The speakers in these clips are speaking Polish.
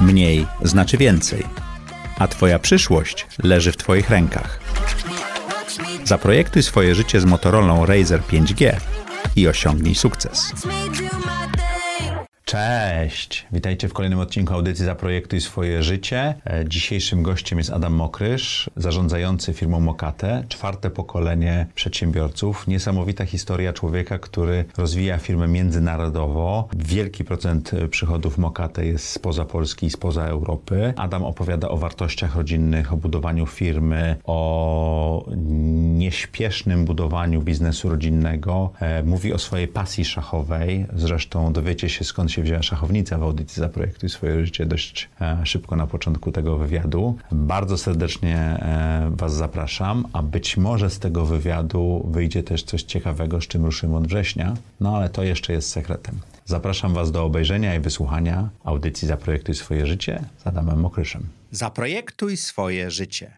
Mniej znaczy więcej, a Twoja przyszłość leży w Twoich rękach. Zaprojektuj swoje życie z Motorola Razer 5G i osiągnij sukces. Cześć! Witajcie w kolejnym odcinku audycji Zaprojektuj swoje życie. E, Dzisiejszym gościem jest Adam Mokrysz, zarządzający firmą Mokate, czwarte pokolenie przedsiębiorców. Niesamowita historia człowieka, który rozwija firmę międzynarodowo. Wielki procent przychodów Mokate jest spoza Polski i spoza Europy. Adam opowiada o wartościach rodzinnych, o budowaniu firmy, o nieśpiesznym budowaniu biznesu rodzinnego. E, Mówi o swojej pasji szachowej. Zresztą dowiecie się skąd się wzięła szachownica w audycji Zaprojektuj swoje życie dość e, szybko na początku tego wywiadu. Bardzo serdecznie e, Was zapraszam, a być może z tego wywiadu wyjdzie też coś ciekawego, z czym ruszymy od września, no ale to jeszcze jest sekretem. Zapraszam Was do obejrzenia i wysłuchania audycji Zaprojektuj swoje życie z Adamem Mokryszem. Zaprojektuj swoje życie.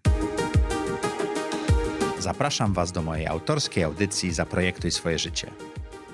Zapraszam Was do mojej autorskiej audycji Zaprojektuj swoje życie.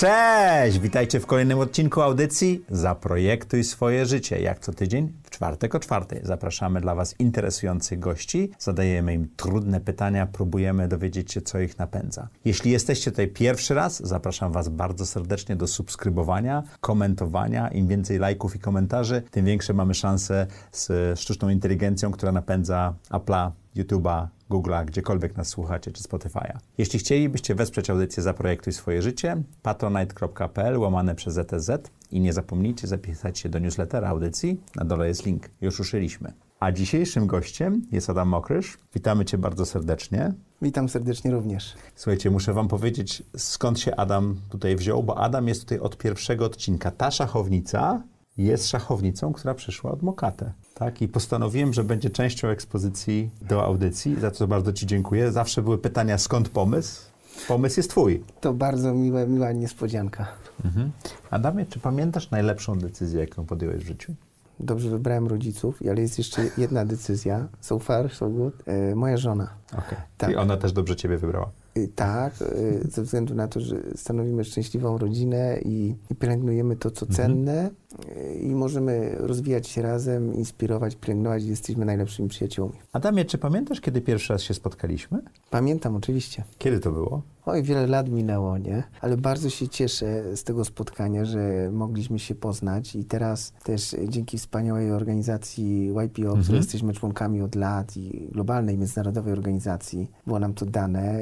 Cześć! Witajcie w kolejnym odcinku audycji Zaprojektuj swoje życie. Jak co tydzień, w czwartek o czwartej. Zapraszamy dla Was interesujących gości, zadajemy im trudne pytania, próbujemy dowiedzieć się, co ich napędza. Jeśli jesteście tutaj pierwszy raz, zapraszam Was bardzo serdecznie do subskrybowania, komentowania. Im więcej lajków i komentarzy, tym większe mamy szanse z sztuczną inteligencją, która napędza Apple'a, YouTube'a, Google'a, gdziekolwiek nas słuchacie, czy Spotify'a. Jeśli chcielibyście wesprzeć audycję Zaprojektuj swoje życie, patronite.pl łamane przez ZTZ i nie zapomnijcie zapisać się do newslettera audycji, na dole jest link, już ruszyliśmy. A dzisiejszym gościem jest Adam Mokrysz. Witamy Cię bardzo serdecznie. Witam serdecznie również. Słuchajcie, muszę Wam powiedzieć, skąd się Adam tutaj wziął, bo Adam jest tutaj od pierwszego odcinka. Ta szachownica jest szachownicą, która przyszła od Mokate. Tak? I postanowiłem, że będzie częścią ekspozycji do audycji, za co bardzo Ci dziękuję. Zawsze były pytania, skąd pomysł? Pomysł jest Twój. To bardzo miłe, miła niespodzianka. Mhm. Adamie, czy pamiętasz najlepszą decyzję, jaką podjąłeś w życiu? Dobrze wybrałem rodziców, ale jest jeszcze jedna decyzja. So far, so good. E, moja żona. Okay. Tak. I ona też dobrze Ciebie wybrała. Y, Tak, y, ze względu na to, że stanowimy szczęśliwą rodzinę i, i pielęgnujemy to, co cenne y, i możemy rozwijać się razem, inspirować, pielęgnować jesteśmy najlepszymi przyjaciółmi. Adamie, czy pamiętasz, kiedy pierwszy raz się spotkaliśmy? Pamiętam oczywiście. Kiedy to było? Oj, wiele lat minęło, nie? Ale bardzo się cieszę z tego spotkania, że mogliśmy się poznać i teraz też dzięki wspaniałej organizacji YPO, której jesteśmy członkami od lat i globalnej, międzynarodowej organizacji, było nam to dane.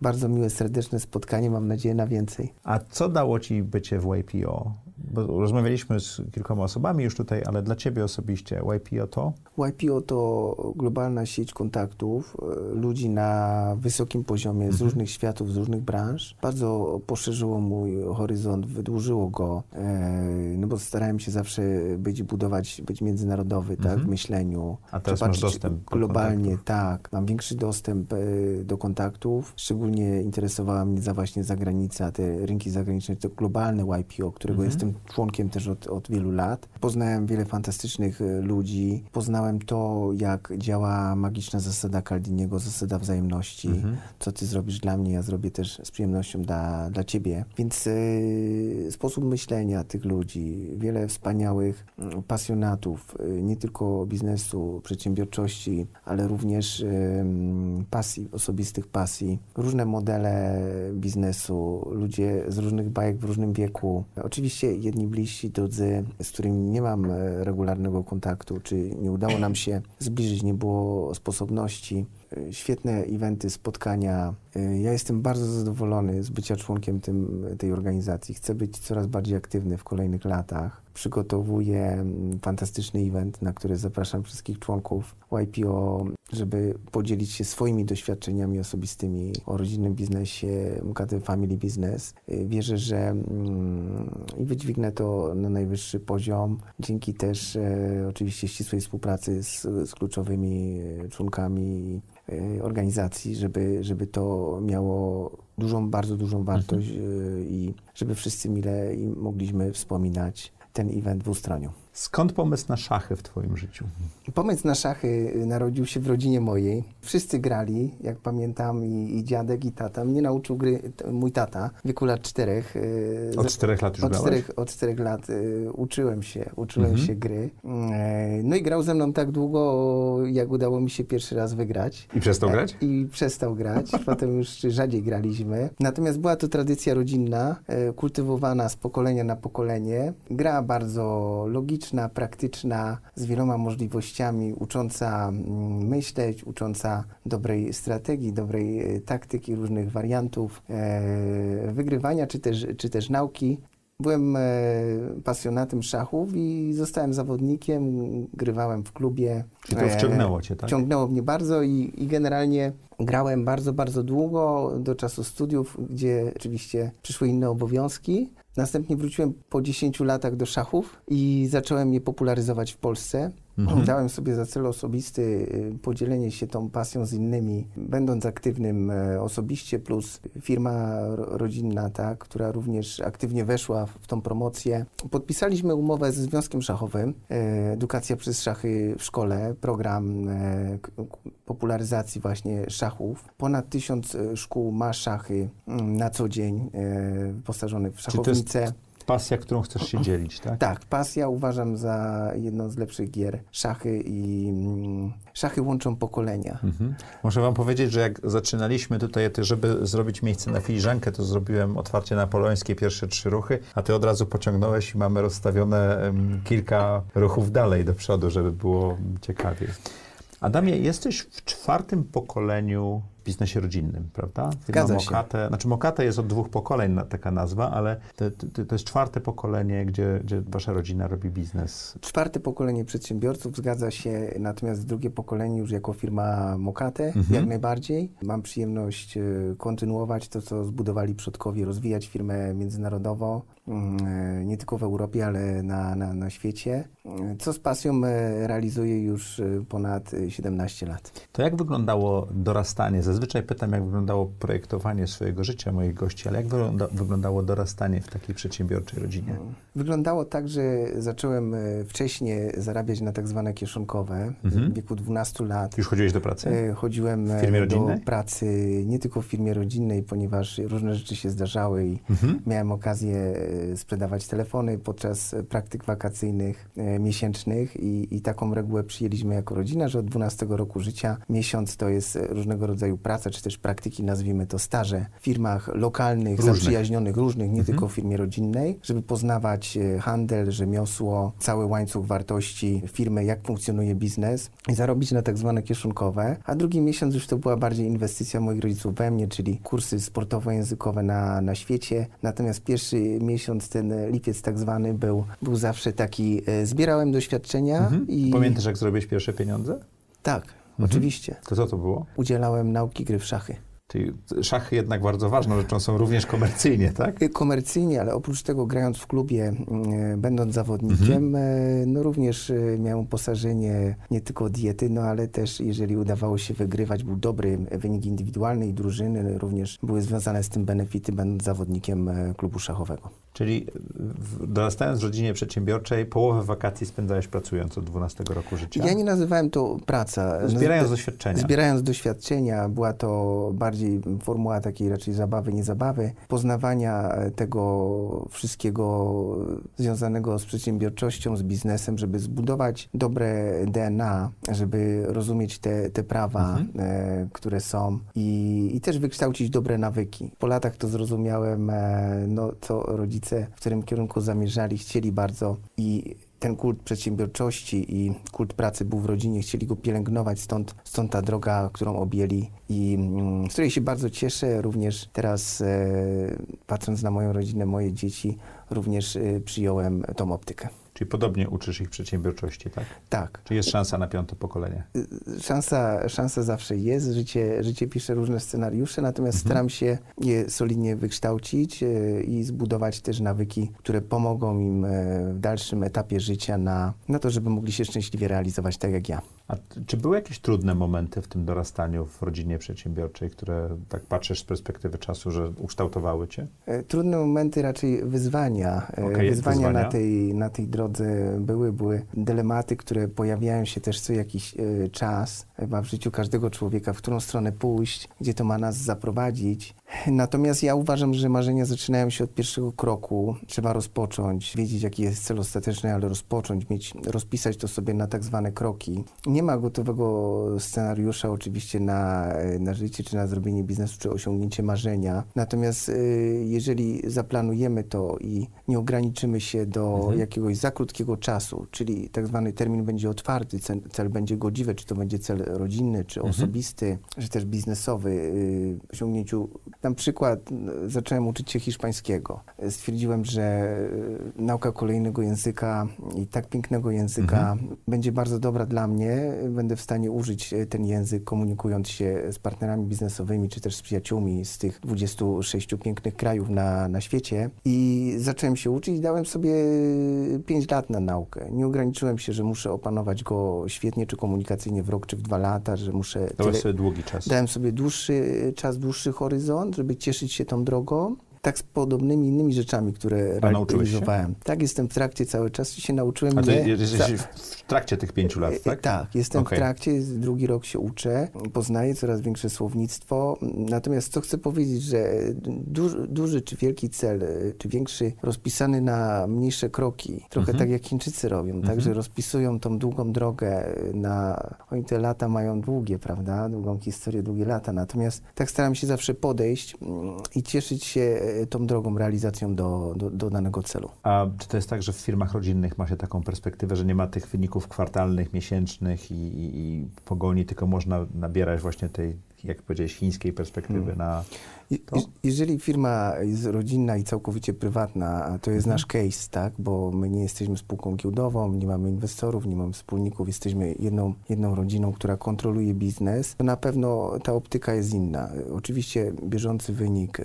Bardzo miłe, serdeczne spotkanie, mam nadzieję na więcej. A co dało Ci bycie w YPO? Bo rozmawialiśmy z kilkoma osobami już tutaj, ale dla Ciebie osobiście YPO to? YPO to globalna sieć kontaktów e, ludzi na wysokim poziomie z różnych światów, z różnych branż. Bardzo poszerzyło mój horyzont, wydłużyło go, e, no bo starałem się zawsze być, budować, być międzynarodowy, tak, w myśleniu. A teraz masz dostęp do Globalnie, kontaktów. tak. Mam większy dostęp e, do kontaktów. Szczególnie interesowała mnie za właśnie zagranica, te rynki zagraniczne, to globalne YPO, którego jestem członkiem też od, od wielu lat. Poznałem wiele fantastycznych e, ludzi. Poznałem to, jak działa magiczna zasada Caldiniego, zasada wzajemności. Co ty zrobisz dla mnie, ja zrobię też z przyjemnością dla, dla ciebie. Więc e, sposób myślenia tych ludzi, wiele wspaniałych mm, pasjonatów, e, nie tylko biznesu, przedsiębiorczości, ale również em, pasji, osobistych pasji, różne modele biznesu, ludzie z różnych bajek w różnym wieku. Oczywiście jedni bliżsi, drudzy, z którymi nie mam e, regularnego kontaktu, czy nie udało nam się zbliżyć, nie było sposobności. E, Świetne eventy, spotkania. E, Ja jestem bardzo zadowolony z bycia członkiem tym, tej organizacji. Chcę być coraz bardziej aktywny w kolejnych latach. Przygotowuję mm, fantastyczny event, na który zapraszam wszystkich członków YPO, żeby podzielić się swoimi doświadczeniami osobistymi o rodzinnym biznesie, MKT Family Business. Y, Wierzę, że mm, i wydźwignę to na najwyższy poziom, dzięki też e, oczywiście ścisłej współpracy z, z kluczowymi e, członkami organizacji, żeby, żeby to miało dużą, bardzo dużą wartość e, i żeby wszyscy mile i mogliśmy wspominać ten event w Ustroniu. Skąd pomysł na szachy w Twoim życiu? Pomysł na szachy narodził się w rodzinie mojej. Wszyscy grali, jak pamiętam, i, i dziadek, i tata. Mnie nauczył gry t- mój tata w wieku lat czterech. y, Od czterech lat już od grałeś? czterech, od czterech lat y, uczyłem się, uczyłem Mhm. się gry. E, No i grał ze mną tak długo, jak udało mi się pierwszy raz wygrać. I przestał grać? E, I przestał grać. Potem już rzadziej graliśmy. Natomiast była to tradycja rodzinna, e, kultywowana z pokolenia na pokolenie. Gra bardzo logiczna, praktyczna, z wieloma możliwościami, ucząca mm, myśleć, ucząca dobrej strategii, dobrej e, taktyki, różnych wariantów e, wygrywania czy też, czy też nauki. Byłem e, pasjonatem szachów i zostałem zawodnikiem, grywałem w klubie. Czy to wciągnęło Cię, tak? Ciągnęło mnie bardzo i, i generalnie grałem bardzo, bardzo długo do czasu studiów, gdzie oczywiście przyszły inne obowiązki. Następnie wróciłem po 10 latach do szachów i zacząłem je popularyzować w Polsce. Mhm. Dałem sobie za cel osobisty y, podzielenie się tą pasją z innymi, będąc aktywnym e, osobiście, plus firma ro- rodzinna, tak, która również aktywnie weszła w, tą promocję. Podpisaliśmy umowę ze Związkiem Szachowym, e, Edukacja przez Szachy w szkole, program e, popularyzacji właśnie szachów. Ponad tysiąc szkół ma szachy mm, na co dzień, e, wyposażonych w szachownice. Pasja, którą chcesz się dzielić, tak? Tak, pasja uważam za jedną z lepszych gier. Szachy i mm, szachy łączą pokolenia. Mhm. Muszę wam powiedzieć, że jak zaczynaliśmy tutaj, żeby zrobić miejsce na filiżankę, to zrobiłem otwarcie napoleońskie pierwsze trzy ruchy, a ty od razu pociągnąłeś i mamy rozstawione kilka ruchów dalej do przodu, żeby było ciekawiej. Adamie, jesteś w czwartym pokoleniu biznesie rodzinnym, prawda? Firma Zgadza się. Mokate, znaczy Mokate jest od dwóch pokoleń taka nazwa, ale to, to, to jest czwarte pokolenie, gdzie, gdzie wasza rodzina robi biznes. Czwarte pokolenie przedsiębiorców zgadza się, natomiast drugie pokolenie już jako firma Mokate, Mhm. jak najbardziej. Mam przyjemność e, kontynuować to, co zbudowali przodkowie, rozwijać firmę międzynarodowo, nie tylko w Europie, ale na, na, na świecie, e, co z pasją e, realizuję już e, ponad e, 17 lat. To jak wyglądało dorastanie? Zazwyczaj pytam, jak wyglądało projektowanie swojego życia moich gości, ale jak wygląda, wyglądało dorastanie w takiej przedsiębiorczej rodzinie? Wyglądało tak, że zacząłem e, wcześniej zarabiać na tak zwane kieszonkowe. Mhm. W wieku 12 lat Już chodziłeś do pracy? e, chodziłem e, do pracy nie tylko w firmie rodzinnej, ponieważ różne rzeczy się zdarzały i Mhm. miałem okazję e, sprzedawać telefony podczas e, praktyk wakacyjnych e, miesięcznych i, i taką regułę przyjęliśmy jako rodzina, że od 12 roku życia miesiąc to jest różnego rodzaju praca, czy też praktyki, nazwijmy to staże w firmach lokalnych, Różnych. zaprzyjaźnionych, różnych, nie Mhm. tylko w firmie rodzinnej, żeby poznawać handel, rzemiosło, cały łańcuch wartości firmy, jak funkcjonuje biznes i zarobić na tak zwane kieszonkowe. A drugi miesiąc już to była bardziej inwestycja moich rodziców we mnie, czyli kursy sportowo-językowe na, na świecie. Natomiast pierwszy miesiąc, ten e, lipiec tak zwany, był, był zawsze taki, e, zbierałem doświadczenia Mhm. i... Pamiętasz, jak zrobiłeś pierwsze pieniądze? Tak, Mhm. oczywiście. To co to było? Udzielałem nauki gry w szachy. Czyli szachy jednak bardzo ważną rzeczą są również komercyjnie, tak? Y, Komercyjnie, ale oprócz tego grając w klubie, y, będąc zawodnikiem, y, no również miałem uposażenie nie tylko diety, no ale też jeżeli udawało się wygrywać, był dobry wynik indywidualny i drużyny, również były związane z tym benefity, będąc zawodnikiem klubu szachowego. Czyli dorastając w rodzinie przedsiębiorczej, połowę wakacji spędzałeś pracując od 12 roku życia? Ja nie nazywałem to praca. Zbierając doświadczenia. Zbierając doświadczenia, była to bardziej formuła takiej raczej zabawy, nie zabawy, poznawania e, tego wszystkiego związanego z przedsiębiorczością, z biznesem, żeby zbudować dobre DNA, żeby rozumieć te, te prawa, Mhm. e, które są i, i też wykształcić dobre nawyki. Po latach to zrozumiałem, e, no, co rodzice w którym kierunku zamierzali, chcieli bardzo i ten kult przedsiębiorczości i kult pracy był w rodzinie, chcieli go pielęgnować, stąd, stąd ta droga, którą objęli i mm, z której się bardzo cieszę. Również teraz, e, patrząc na moją rodzinę, moje dzieci, również e, przyjąłem tą optykę. Czyli podobnie uczysz ich przedsiębiorczości, tak? Tak. Czy jest szansa na piąte pokolenie? Szansa, szansa zawsze jest. Życie, życie pisze różne scenariusze, natomiast mhm. staram się je solidnie wykształcić e, i zbudować też nawyki, które pomogą im e, w dalszym etapie życia na, na to, żeby mogli się szczęśliwie realizować tak jak ja. A czy były jakieś trudne momenty w tym dorastaniu w rodzinie przedsiębiorczej, które tak patrzysz z perspektywy czasu, że ukształtowały cię? E, trudne momenty, raczej wyzwania. Okay, wyzwania, wyzwania, Na, tej, na tej drodze były, były dylematy, które pojawiają się też co jakiś czas chyba w życiu każdego człowieka, w którą stronę pójść, gdzie to ma nas zaprowadzić. Natomiast ja uważam, że marzenia zaczynają się od pierwszego kroku. Trzeba rozpocząć, wiedzieć jaki jest cel ostateczny, ale rozpocząć, mieć, rozpisać to sobie na tak zwane kroki. Nie ma gotowego scenariusza oczywiście na, na życie, czy na zrobienie biznesu, czy osiągnięcie marzenia. Natomiast y, jeżeli zaplanujemy to i nie ograniczymy się do mhm. jakiegoś za krótkiego czasu, czyli tak zwany termin będzie otwarty, cel, cel będzie godziwy, czy to będzie cel rodzinny, czy mhm. osobisty, czy też biznesowy, y, osiągnięciu na przykład zacząłem uczyć się hiszpańskiego. Stwierdziłem, że y, nauka kolejnego języka i tak pięknego języka mhm. będzie bardzo dobra dla mnie. Będę w stanie użyć y, ten język, komunikując się z partnerami biznesowymi, czy też z przyjaciółmi z tych 26 pięknych krajów na, na świecie. I zacząłem się uczyć i dałem sobie 5 lat na naukę. Nie ograniczyłem się, że muszę opanować go świetnie, czy komunikacyjnie w rok, czy w dwa lata, że muszę... Dałeś tyle... sobie długi czas. Dałem sobie dłuższy czas, dłuższy horyzont, żeby cieszyć się tą drogą tak z podobnymi innymi rzeczami, które A realizowałem. Tak, jestem w trakcie cały czas się nauczyłem. A ty nie, jesteś w trakcie tych pięciu lat, tak? Tak, jestem okay. w trakcie, drugi rok się uczę, poznaję coraz większe słownictwo. Natomiast co chcę powiedzieć, że duży, duży czy wielki cel, czy większy rozpisany na mniejsze kroki, trochę mhm. tak jak Chińczycy robią, mhm. tak, że rozpisują tą długą drogę na, oni te lata mają długie, prawda, długą historię, długie lata. Natomiast tak staram się zawsze podejść mm, i cieszyć się tą drogą, realizacją do, do, do, danego celu. A czy to jest tak, że w firmach rodzinnych ma się taką perspektywę, że nie ma tych wyników kwartalnych, miesięcznych i, i, i pogoni, tylko można nabierać właśnie tej jak powiedziałeś, chińskiej perspektywy hmm. na to? Jeżeli firma jest rodzinna i całkowicie prywatna, to jest mhm. nasz case, tak? Bo my nie jesteśmy spółką giełdową, nie mamy inwestorów, nie mamy wspólników, jesteśmy jedną, jedną rodziną, która kontroluje biznes, to na pewno ta optyka jest inna. Oczywiście bieżący wynik e,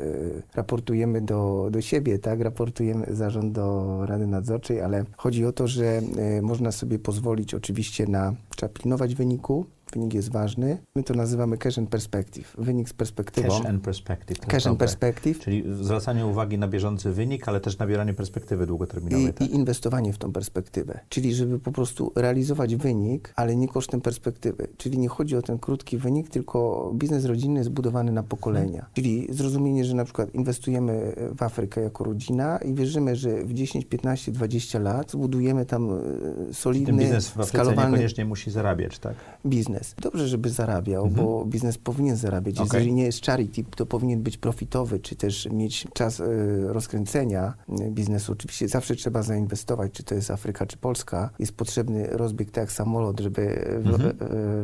raportujemy do, do siebie, tak? Raportujemy zarząd do Rady Nadzorczej, ale chodzi o to, że e, można sobie pozwolić oczywiście na, trzeba pilnować wyniku, Wynik jest ważny. My to nazywamy cash and perspective. Wynik z perspektywą. Cash and perspective. Cash and perspective. Czyli zwracanie uwagi na bieżący wynik, ale też nabieranie perspektywy długoterminowej. I, tak? I inwestowanie w tą perspektywę. Czyli żeby po prostu realizować wynik, ale nie kosztem perspektywy. Czyli nie chodzi o ten krótki wynik, tylko biznes rodzinny jest budowany na pokolenia. Hmm. Czyli zrozumienie, że na przykład inwestujemy w Afrykę jako rodzina i wierzymy, że w 10, 15, 20 lat zbudujemy tam e, solidny, Ten biznes w Afryce skalowany... niekoniecznie musi zarabiać, tak? Biznes biznes. Dobrze, żeby zarabiał, mhm. bo biznes powinien zarabiać. Okay. Jeżeli nie jest charity, to powinien być profitowy, czy też mieć czas y, rozkręcenia biznesu. Oczywiście zawsze trzeba zainwestować, czy to jest Afryka, czy Polska. Jest potrzebny rozbieg tak jak samolot, żeby mhm.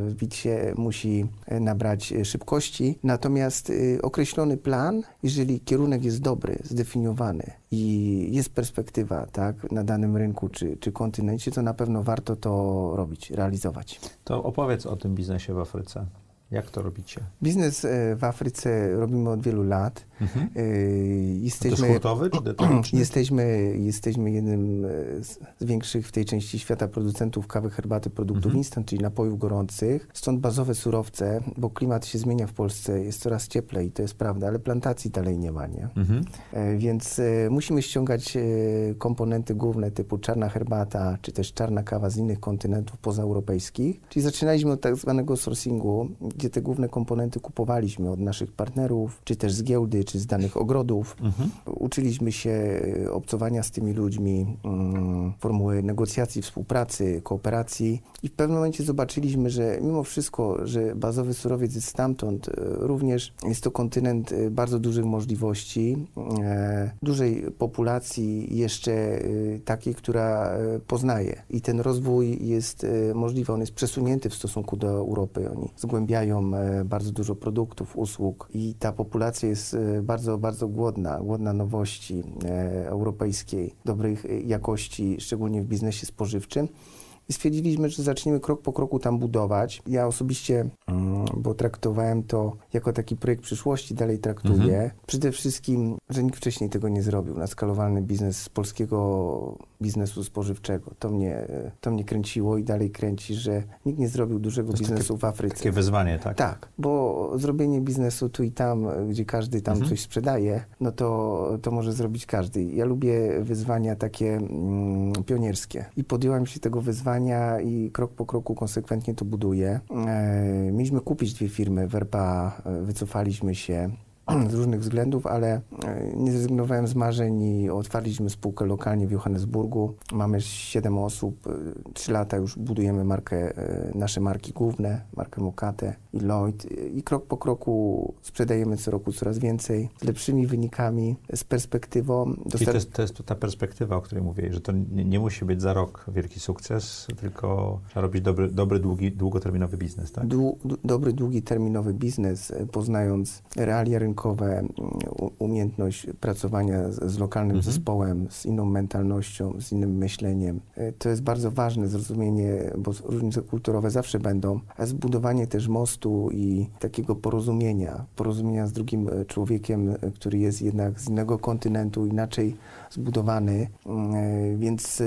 wbić się, musi nabrać szybkości. Natomiast y, określony plan, jeżeli kierunek jest dobry, zdefiniowany i jest perspektywa tak, na danym rynku czy, czy kontynencie, to na pewno warto to robić, realizować. To opowiedz o tym tym biznesie w Afryce? Jak to robicie? Biznes e, w Afryce robimy od wielu lat. Mhm. E, jesteśmy, to hurtowy czy detaliczny? Jesteśmy, jesteśmy jednym e, z większych w tej części świata producentów kawy, herbaty, produktów mhm. instant, czyli napojów gorących. Stąd bazowe surowce, bo klimat się zmienia w Polsce, jest coraz cieplej, to jest prawda, ale plantacji dalej nie ma, nie? Mhm. Więc musimy ściągać komponenty główne typu czarna herbata, czy też czarna kawa z innych kontynentów pozaeuropejskich. Czyli zaczynaliśmy od tak zwanego sourcingu, gdzie te główne komponenty kupowaliśmy od naszych partnerów, czy też z giełdy, czy z danych ogrodów. Mhm. Uczyliśmy się e, obcowania z tymi ludźmi, um, formuły negocjacji, współpracy, kooperacji i w pewnym momencie zobaczyliśmy, że mimo wszystko, że bazowy surowiec jest stamtąd, e, również jest to kontynent e, bardzo dużych możliwości, e, dużej populacji jeszcze e, takiej, która e, poznaje i ten rozwój jest możliwy, on jest przesunięty w stosunku do Europy. Oni zgłębiają mają e, bardzo dużo produktów, usług i ta populacja jest e, bardzo, bardzo głodna, głodna nowości e, europejskiej, dobrej jakości, szczególnie w biznesie spożywczym. I stwierdziliśmy, że zaczniemy krok po kroku tam budować. Ja osobiście, mm, bo traktowałem to jako taki projekt przyszłości, dalej traktuję. Mhm. Przede wszystkim, że nikt wcześniej tego nie zrobił. Na skalowalny biznes z polskiego biznesu spożywczego. To mnie, to mnie kręciło i dalej kręci, że nikt nie zrobił dużego biznesu takie, w Afryce. Takie wyzwanie, tak? Tak, bo zrobienie biznesu tu i tam, gdzie każdy tam mhm. coś sprzedaje, no to, to może zrobić każdy. Ja lubię wyzwania takie mm, pionierskie i podjąłem się tego wyzwania i krok po kroku konsekwentnie to buduję. E, mieliśmy kupić dwie firmy, Verpa, e, wycofaliśmy się z różnych względów, ale e, nie zrezygnowałem z marzeń i otwarliśmy spółkę lokalnie w Johannesburgu. Mamy 7 osób, 3 lata już budujemy markę, nasze marki główne, markę Mokate i Lloyd i krok po kroku sprzedajemy co roku coraz więcej, z lepszymi wynikami, z perspektywą. Dostar- to jest, to jest ta perspektywa, o której mówię, że to nie, nie, musi być za rok wielki sukces, tylko trzeba robić dobry, dobry długi, długoterminowy biznes, tak? Dłu- dobry, długi terminowy biznes, e, poznając realia rynkowe, umiejętność pracowania z, z lokalnym mhm. zespołem, z inną mentalnością, z innym myśleniem. E, to jest bardzo ważne zrozumienie, bo różnice kulturowe zawsze będą, a zbudowanie też mostu i takiego porozumienia, porozumienia z drugim e, człowiekiem, e, który jest jednak z innego kontynentu, inaczej zbudowany. Mm, więc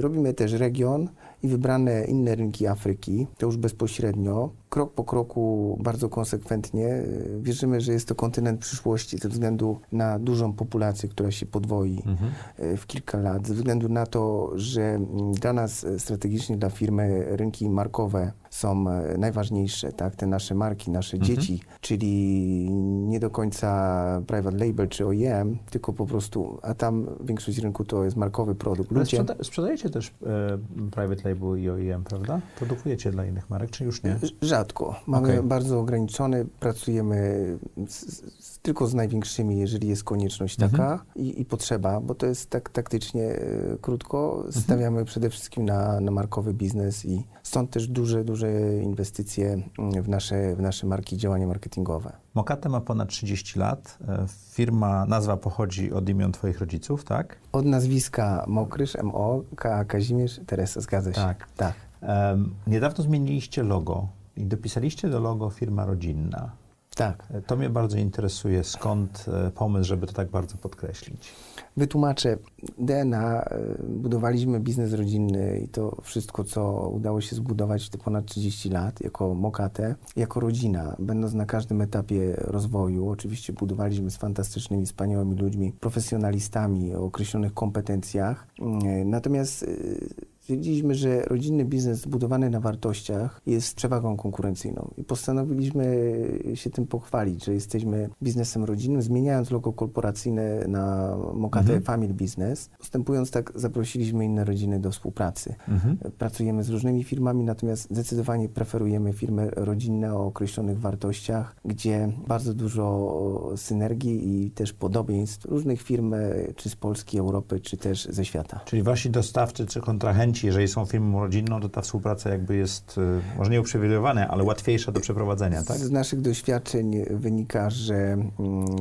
robimy też region i wybrane inne rynki Afryki, to już bezpośrednio krok po kroku, bardzo konsekwentnie. Wierzymy, że jest to kontynent przyszłości ze względu na dużą populację, która się podwoi mhm. E, w kilka lat, ze względu na to, że dla nas strategicznie, dla firmy rynki markowe są e, najważniejsze, tak? Te nasze marki, nasze mhm. dzieci, czyli nie do końca private label czy OEM, tylko po prostu, a tam większość rynku to jest markowy produkt. Ludzie... Sprzeda sprzedajecie też e, private label i OEM, prawda? Produkujecie dla innych marek, czy już nie? Rzadko. Mamy okay. bardzo ograniczony, pracujemy z, z, tylko z największymi, jeżeli jest konieczność taka mhm. i, i, potrzeba, bo to jest tak taktycznie e, krótko. Mhm. Stawiamy przede wszystkim na, na markowy biznes i stąd też duże, duże inwestycje w nasze, w nasze marki, działania marketingowe. Mokate ma ponad 30 lat. E, firma, nazwa pochodzi od imion Twoich rodziców, tak? Od nazwiska Mokrysz, MO, K. Kazimierz, Teresa, zgadza się. Tak. tak. Um, niedawno zmieniliście logo i dopisaliście do logo firma rodzinna. Tak. E, to mnie bardzo interesuje. Skąd e, pomysł, żeby to tak bardzo podkreślić? Wytłumaczę. DNA, e, budowaliśmy biznes rodzinny i to wszystko, co udało się zbudować w te ponad 30 lat jako Mokate, jako rodzina, będąc na każdym etapie rozwoju. Oczywiście budowaliśmy z fantastycznymi, wspaniałymi ludźmi, profesjonalistami o określonych kompetencjach. Natomiast Stwierdziliśmy, że rodzinny biznes zbudowany na wartościach jest przewagą konkurencyjną i postanowiliśmy się tym pochwalić, że jesteśmy biznesem rodzinnym, zmieniając logo korporacyjne na Mokate mhm. Family Business. Postępując tak, zaprosiliśmy inne rodziny do współpracy. Mhm. Pracujemy z różnymi firmami, natomiast zdecydowanie preferujemy firmy rodzinne o określonych wartościach, gdzie bardzo dużo synergii i też podobieństw różnych firm, czy z Polski, Europy, czy też ze świata. Czyli wasi dostawcy czy kontrahenci jeżeli są firmą rodzinną, to ta współpraca jakby jest y, może nie uprzywilejowana, ale łatwiejsza do przeprowadzenia, tak? Z naszych doświadczeń wynika, że mm,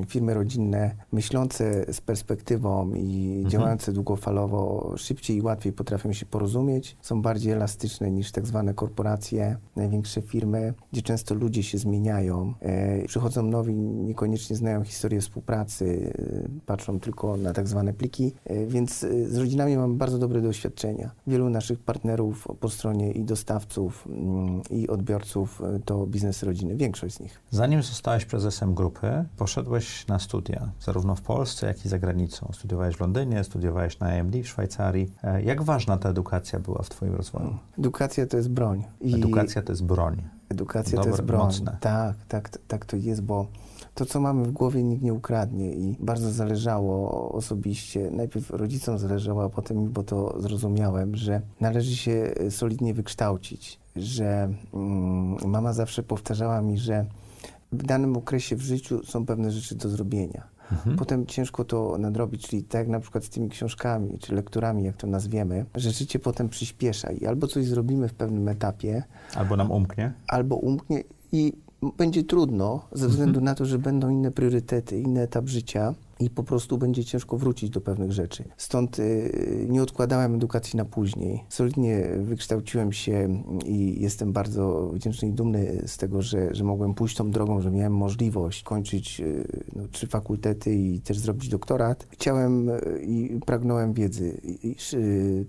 firmy rodzinne myślące z perspektywą i mhm. działające długofalowo szybciej i łatwiej potrafią się porozumieć, są bardziej elastyczne niż tak zwane korporacje, największe firmy, gdzie często ludzie się zmieniają, e, przychodzą nowi, niekoniecznie znają historię współpracy, e, patrzą tylko na tak zwane pliki, e, więc z rodzinami mamy bardzo dobre doświadczenia. Wielu wielu naszych partnerów po stronie i dostawców, mm, i odbiorców e, to biznes rodziny, większość z nich. Zanim zostałeś prezesem grupy, poszedłeś na studia, zarówno w Polsce, jak i za granicą. Studiowałeś w Londynie, studiowałeś na AMD w Szwajcarii. E, jak ważna ta edukacja była w Twoim rozwoju? Edukacja to jest broń. I edukacja to jest broń. Edukacja Dobre, to jest broń. Mocne. Tak, tak, tak to jest, bo to, co mamy w głowie, nikt nie ukradnie i bardzo zależało osobiście, najpierw rodzicom zależało, a potem mi, bo to zrozumiałem, że należy się solidnie wykształcić, że mm, mama zawsze powtarzała mi, że w danym okresie w życiu są pewne rzeczy do zrobienia. Mhm. Potem ciężko to nadrobić, czyli tak jak na przykład z tymi książkami, czy lekturami, jak to nazwiemy, że życie potem przyspiesza i albo coś zrobimy w pewnym etapie. Albo nam umknie. Albo umknie I będzie trudno ze względu mhm. na to, że będą inne priorytety, inny etap życia i po prostu będzie ciężko wrócić do pewnych rzeczy. Stąd y, nie odkładałem edukacji na później. Solidnie wykształciłem się i jestem bardzo wdzięczny i dumny z tego, że, że mogłem pójść tą drogą, że miałem możliwość kończyć y, no, trzy fakultety i też zrobić doktorat. Chciałem y, i pragnąłem wiedzy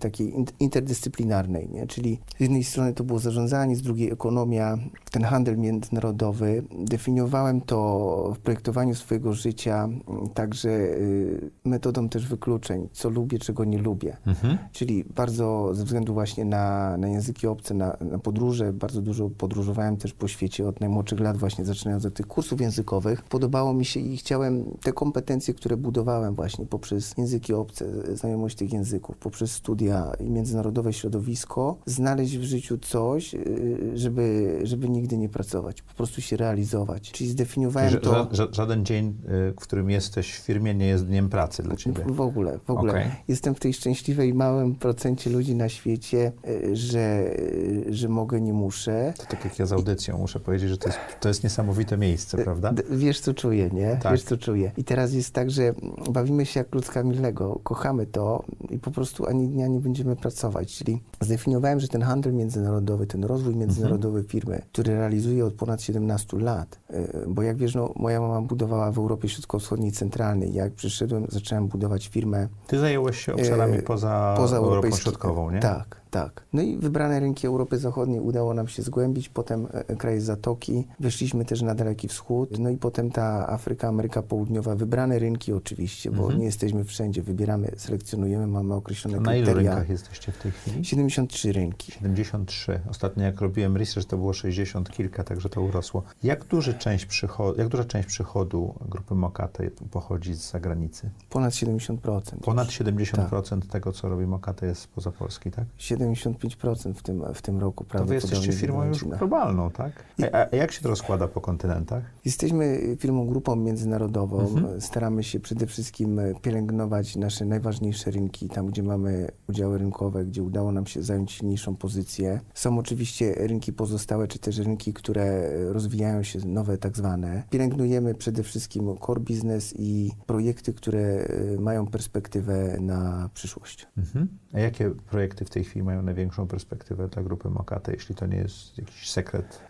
takiej interdyscyplinarnej, nie? czyli z jednej strony to było zarządzanie, z drugiej ekonomia, ten handel międzynarodowy. Definiowałem to w projektowaniu swojego życia także także y, metodą też wykluczeń, co lubię, czego nie lubię. Mhm. Czyli bardzo ze względu właśnie na, na języki obce, na, na podróże, bardzo dużo podróżowałem też po świecie od najmłodszych lat właśnie, zaczynając od tych kursów językowych. Podobało mi się i chciałem te kompetencje, które budowałem właśnie poprzez języki obce, znajomość tych języków, poprzez studia i międzynarodowe środowisko, znaleźć w życiu coś, y, żeby, żeby nigdy nie pracować, po prostu się realizować. Czyli zdefiniowałem to... Żaden dzień, y, w którym jesteś w firmie nie jest dniem pracy dla ciebie. W, ogóle, w ogóle. Okay. Jestem w tej szczęśliwej małym procencie ludzi na świecie, e, że, e, że mogę, nie muszę. To tak jak ja z audycją muszę powiedzieć, że to jest, to jest niesamowite miejsce, e, prawda? Wiesz, co czuję, nie? Tak. Wiesz, co czuję. I teraz jest tak, że bawimy się jak kluckami Lego, kochamy to i po prostu ani dnia nie będziemy pracować. Czyli zdefiniowałem, że ten handel międzynarodowy, ten rozwój międzynarodowy mhm. firmy, który realizuję od ponad 17 lat, bo jak wiesz, no, moja mama budowała w Europie Środkowo-Wschodniej jak przyszedłem, zacząłem budować firmę. Ty zająłeś się obszarami e, poza, poza Europą Środkową, nie? Tak, tak. No i wybrane rynki Europy Zachodniej udało nam się zgłębić, potem e, e, kraje Zatoki, wyszliśmy też na Daleki Wschód, no i potem ta Afryka, Ameryka Południowa, wybrane rynki oczywiście, bo mhm. nie jesteśmy wszędzie, wybieramy, selekcjonujemy, mamy określone na kryteria. Na ilu rynkach jesteście w tej chwili? 73 rynki. 73. Ostatnio jak robiłem research, to było 60 kilka, także to urosło. Jak, duży część przychodu, jak duża część przychodu grupy Mokate pochodzi z zagranicy? Ponad 70%. Ponad 70% tak. tego, co robi Mokate jest poza Polski, tak? 75% w tym, w tym roku To wy jesteście firmą już globalną, tak? A, jak się to rozkłada po kontynentach? Jesteśmy firmą, grupą międzynarodową. Mhm. Staramy się przede wszystkim pielęgnować nasze najważniejsze rynki, tam gdzie mamy udziały rynkowe, gdzie udało nam się zająć silniejszą pozycję. Są oczywiście rynki pozostałe, czy też rynki, które rozwijają się, nowe tak zwane. Pielęgnujemy przede wszystkim core business i projekty, które mają perspektywę na przyszłość. Mhm. A jakie projekty w tej chwili mają największą perspektywę dla grupy Mokate, jeśli to nie jest jakiś sekret?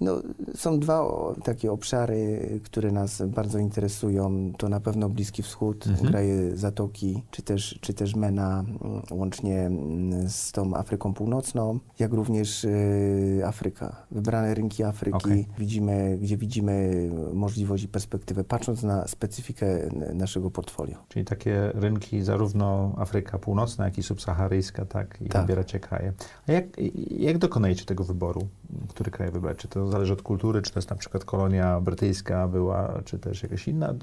No, są dwa takie obszary, które nas bardzo interesują. To na pewno Bliski Wschód, mhm. kraje Zatoki, czy też, czy też MENA, mm, łącznie mm, z tą Afryką Północną, jak również y, Afryka. Wybrane rynki Afryki, okay. widzimy, gdzie widzimy możliwość i perspektywę, patrząc na specyfikę naszego portfolio. Czyli takie rynki zarówno Afryka Północna, jak i subsaharyjska, tak? I tak. Wybieracie kraje. A jak, jak dokonajecie tego wyboru, który kraj wybrać? Czy to zależy od kultury, czy to jest na przykład kolonia brytyjska była, czy też jakaś inna?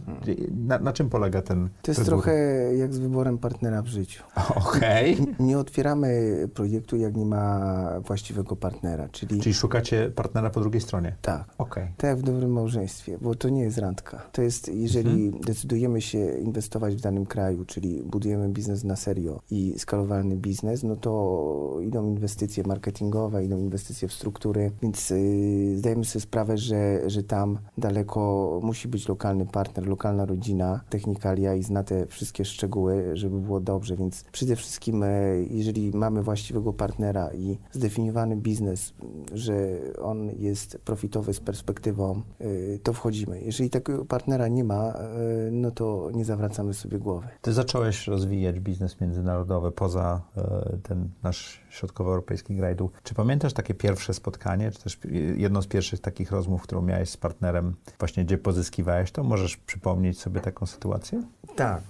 Na, na czym polega ten To jest wybór? trochę jak z wyborem partnera w życiu. Okej. Okay. Nie otwieramy projektu, jak nie ma właściwego partnera, czyli... Czyli szukacie partnera po drugiej stronie? Tak. Okay. Tak jak w dobrym małżeństwie, bo to nie jest randka. To jest, jeżeli mhm. decydujemy się inwestować w danym kraju, czyli budujemy biznes na serio i skalowalny biznes, no to idą inwestycje marketingowe, idą inwestycje w struktury, więc yy, zdajemy sobie sprawę, że, że tam daleko musi być lokalny partner, lokalna rodzina, technikalia i zna te wszystkie szczegóły, żeby było dobrze, więc przede wszystkim, yy, jeżeli mamy właściwego partnera i zdefiniowany biznes, że on jest profitowy z perspektywą, yy, to wchodzimy. Jeżeli takiego partnera nie ma, yy, no to nie zawracamy sobie głowy. Ty zacząłeś rozwijać biznes międzynarodowy poza e, ten nasz środkowoeuropejski grajdu. Czy pamiętasz takie pierwsze spotkanie, czy też jedno z pierwszych takich rozmów, którą miałeś z partnerem, właśnie gdzie pozyskiwałeś to? Możesz przypomnieć sobie taką sytuację? Tak,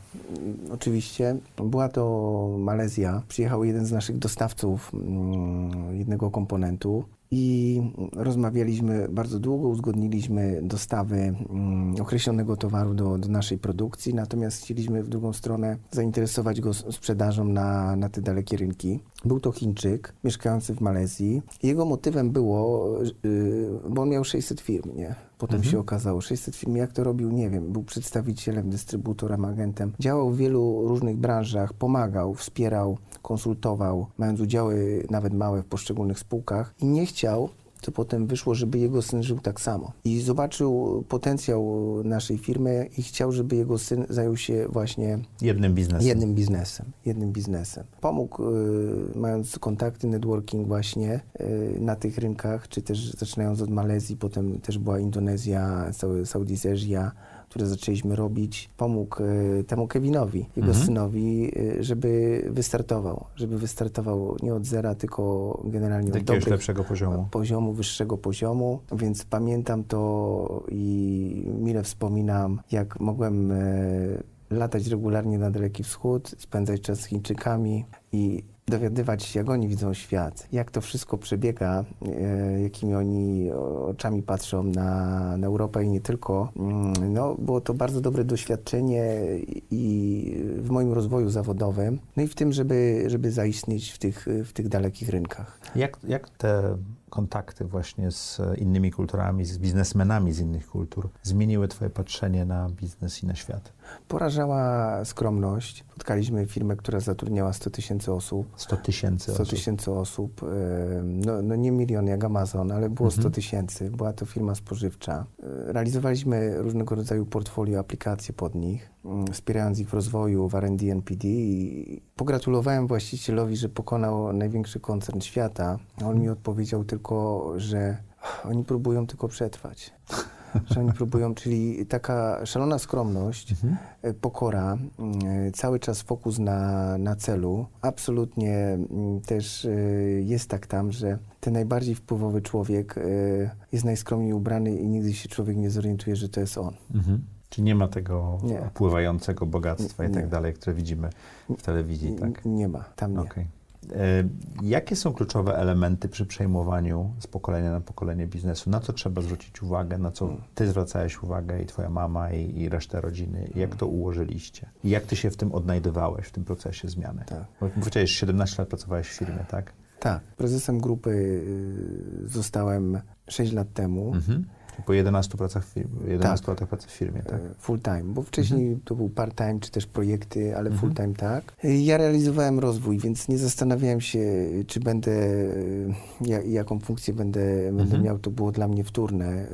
oczywiście. Była to Malezja. Przyjechał jeden z naszych dostawców mm, jednego komponentu i rozmawialiśmy bardzo długo, uzgodniliśmy dostawy mm, określonego towaru do, do, naszej produkcji, natomiast chcieliśmy w drugą stronę zainteresować go sprzedażą na, na te dalekie rynki. Był to Chińczyk mieszkający w Malezji. Jego motywem było, yy, bo on miał 600 firm, nie? Potem mhm. się okazało, 600 firm, jak to robił, nie wiem. Był przedstawicielem, dystrybutorem, agentem. Działał w wielu różnych branżach, pomagał, wspierał, konsultował, mając udziały nawet małe w poszczególnych spółkach i nie chciał to potem wyszło, żeby jego syn żył tak samo. I zobaczył potencjał naszej firmy i chciał, żeby jego syn zajął się właśnie jednym biznesem. Jednym biznesem. Jednym biznesem. Pomógł, y, mając kontakty, networking właśnie y, na tych rynkach, czy też zaczynając od Malezji, potem też była Indonezja, Southeast Asia, które zaczęliśmy robić, pomógł y, temu Kevinowi, jego mhm. synowi, y, żeby wystartował. Żeby wystartował nie od zera, tylko generalnie od jakiegoś lepszego poziomu. Poziomu, wyższego poziomu. Więc pamiętam to i mile wspominam, jak mogłem y, latać regularnie na Daleki Wschód, spędzać czas z Chińczykami i dowiadywać się, jak oni widzą świat, jak to wszystko przebiega, e, jakimi oni oczami patrzą na, na Europę i nie tylko. Mm, no, było to bardzo dobre doświadczenie i w moim rozwoju zawodowym, no i w tym, żeby, żeby zaistnieć w tych, w tych dalekich rynkach. Jak, jak te kontakty właśnie z innymi kulturami, z biznesmenami z innych kultur zmieniły Twoje patrzenie na biznes i na świat? Porażała skromność. Spotkaliśmy firmę, która zatrudniała 100 tysięcy osób. 100 tysięcy osób. 100 tysięcy osób. No, no, nie milion jak Amazon, ale było mhm. 100 tysięcy. Była to firma spożywcza. E, realizowaliśmy różnego rodzaju portfolio, aplikacje pod nich, mm, wspierając ich w rozwoju w R&D NPD i pogratulowałem właścicielowi, że pokonał największy koncern świata. On mi odpowiedział tylko, że oni próbują tylko przetrwać że oni próbują, czyli taka szalona skromność, mhm. E, pokora, e, cały czas fokus na, na celu. Absolutnie mm, też e, jest tak tam, że ten najbardziej wpływowy człowiek jest najskromniej ubrany i nigdy się człowiek nie zorientuje, że to jest on. Mhm. Czyli nie ma tego nie. opływającego bogactwa i tak dalej, które widzimy w telewizji, tak? Nie ma, tam nie. Okay. E, jakie są kluczowe elementy przy przejmowaniu z pokolenia na pokolenie biznesu? Na co trzeba zwrócić uwagę? Na co ty zwracałeś uwagę i twoja mama i, i reszta rodziny? Jak to ułożyliście? I jak ty się w tym odnajdywałeś, w tym procesie zmiany? Tak. Bo powiedziałeś, 17 lat pracowałeś w firmie, tak? Tak. Prezesem grupy y, zostałem 6 lat temu. Mhm. Po 11 pracach w 11 tak. latach pracy w firmie, tak? E, full time, bo wcześniej mhm. to był part time, czy też projekty, ale mhm. full time tak. E, ja realizowałem rozwój, więc nie zastanawiałem się, czy będę, e, jaką funkcję będę, mhm. będę miał. To było dla mnie wtórne.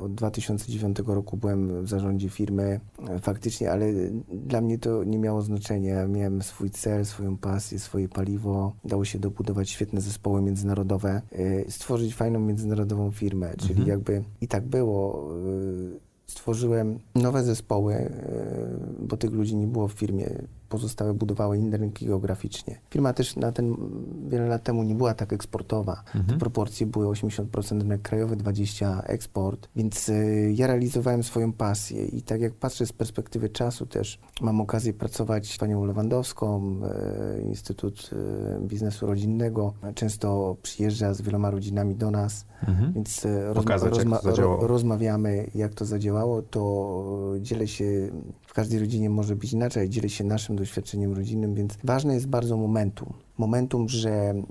Od 2009 roku byłem w zarządzie firmy faktycznie, ale dla mnie to nie miało znaczenia. Miałem swój cel, swoją pasję, swoje paliwo. Dało się dobudować świetne zespoły międzynarodowe, stworzyć fajną międzynarodową firmę, czyli mhm. jakby i tak było. Y, stworzyłem nowe zespoły, y, bo tych ludzi nie było w firmie pozostałe budowały inne rynki geograficznie. Firma też na ten wiele lat temu nie była tak eksportowa. Mhm. Te proporcje były 80% rynek krajowy, 20% eksport, więc y, ja realizowałem swoją pasję i tak jak patrzę z perspektywy czasu też mam okazję pracować z panią Lewandowską, y, Instytut y, Biznesu Rodzinnego. Często przyjeżdża z wieloma rodzinami do nas, mhm. więc y, Pokazać, rozma jak ro rozmawiamy jak to zadziałało, to dzielę się każdej rodzinie może być inaczej, dzielę się naszym doświadczeniem rodzinnym, więc ważne jest bardzo momentum. Momentum, że mm,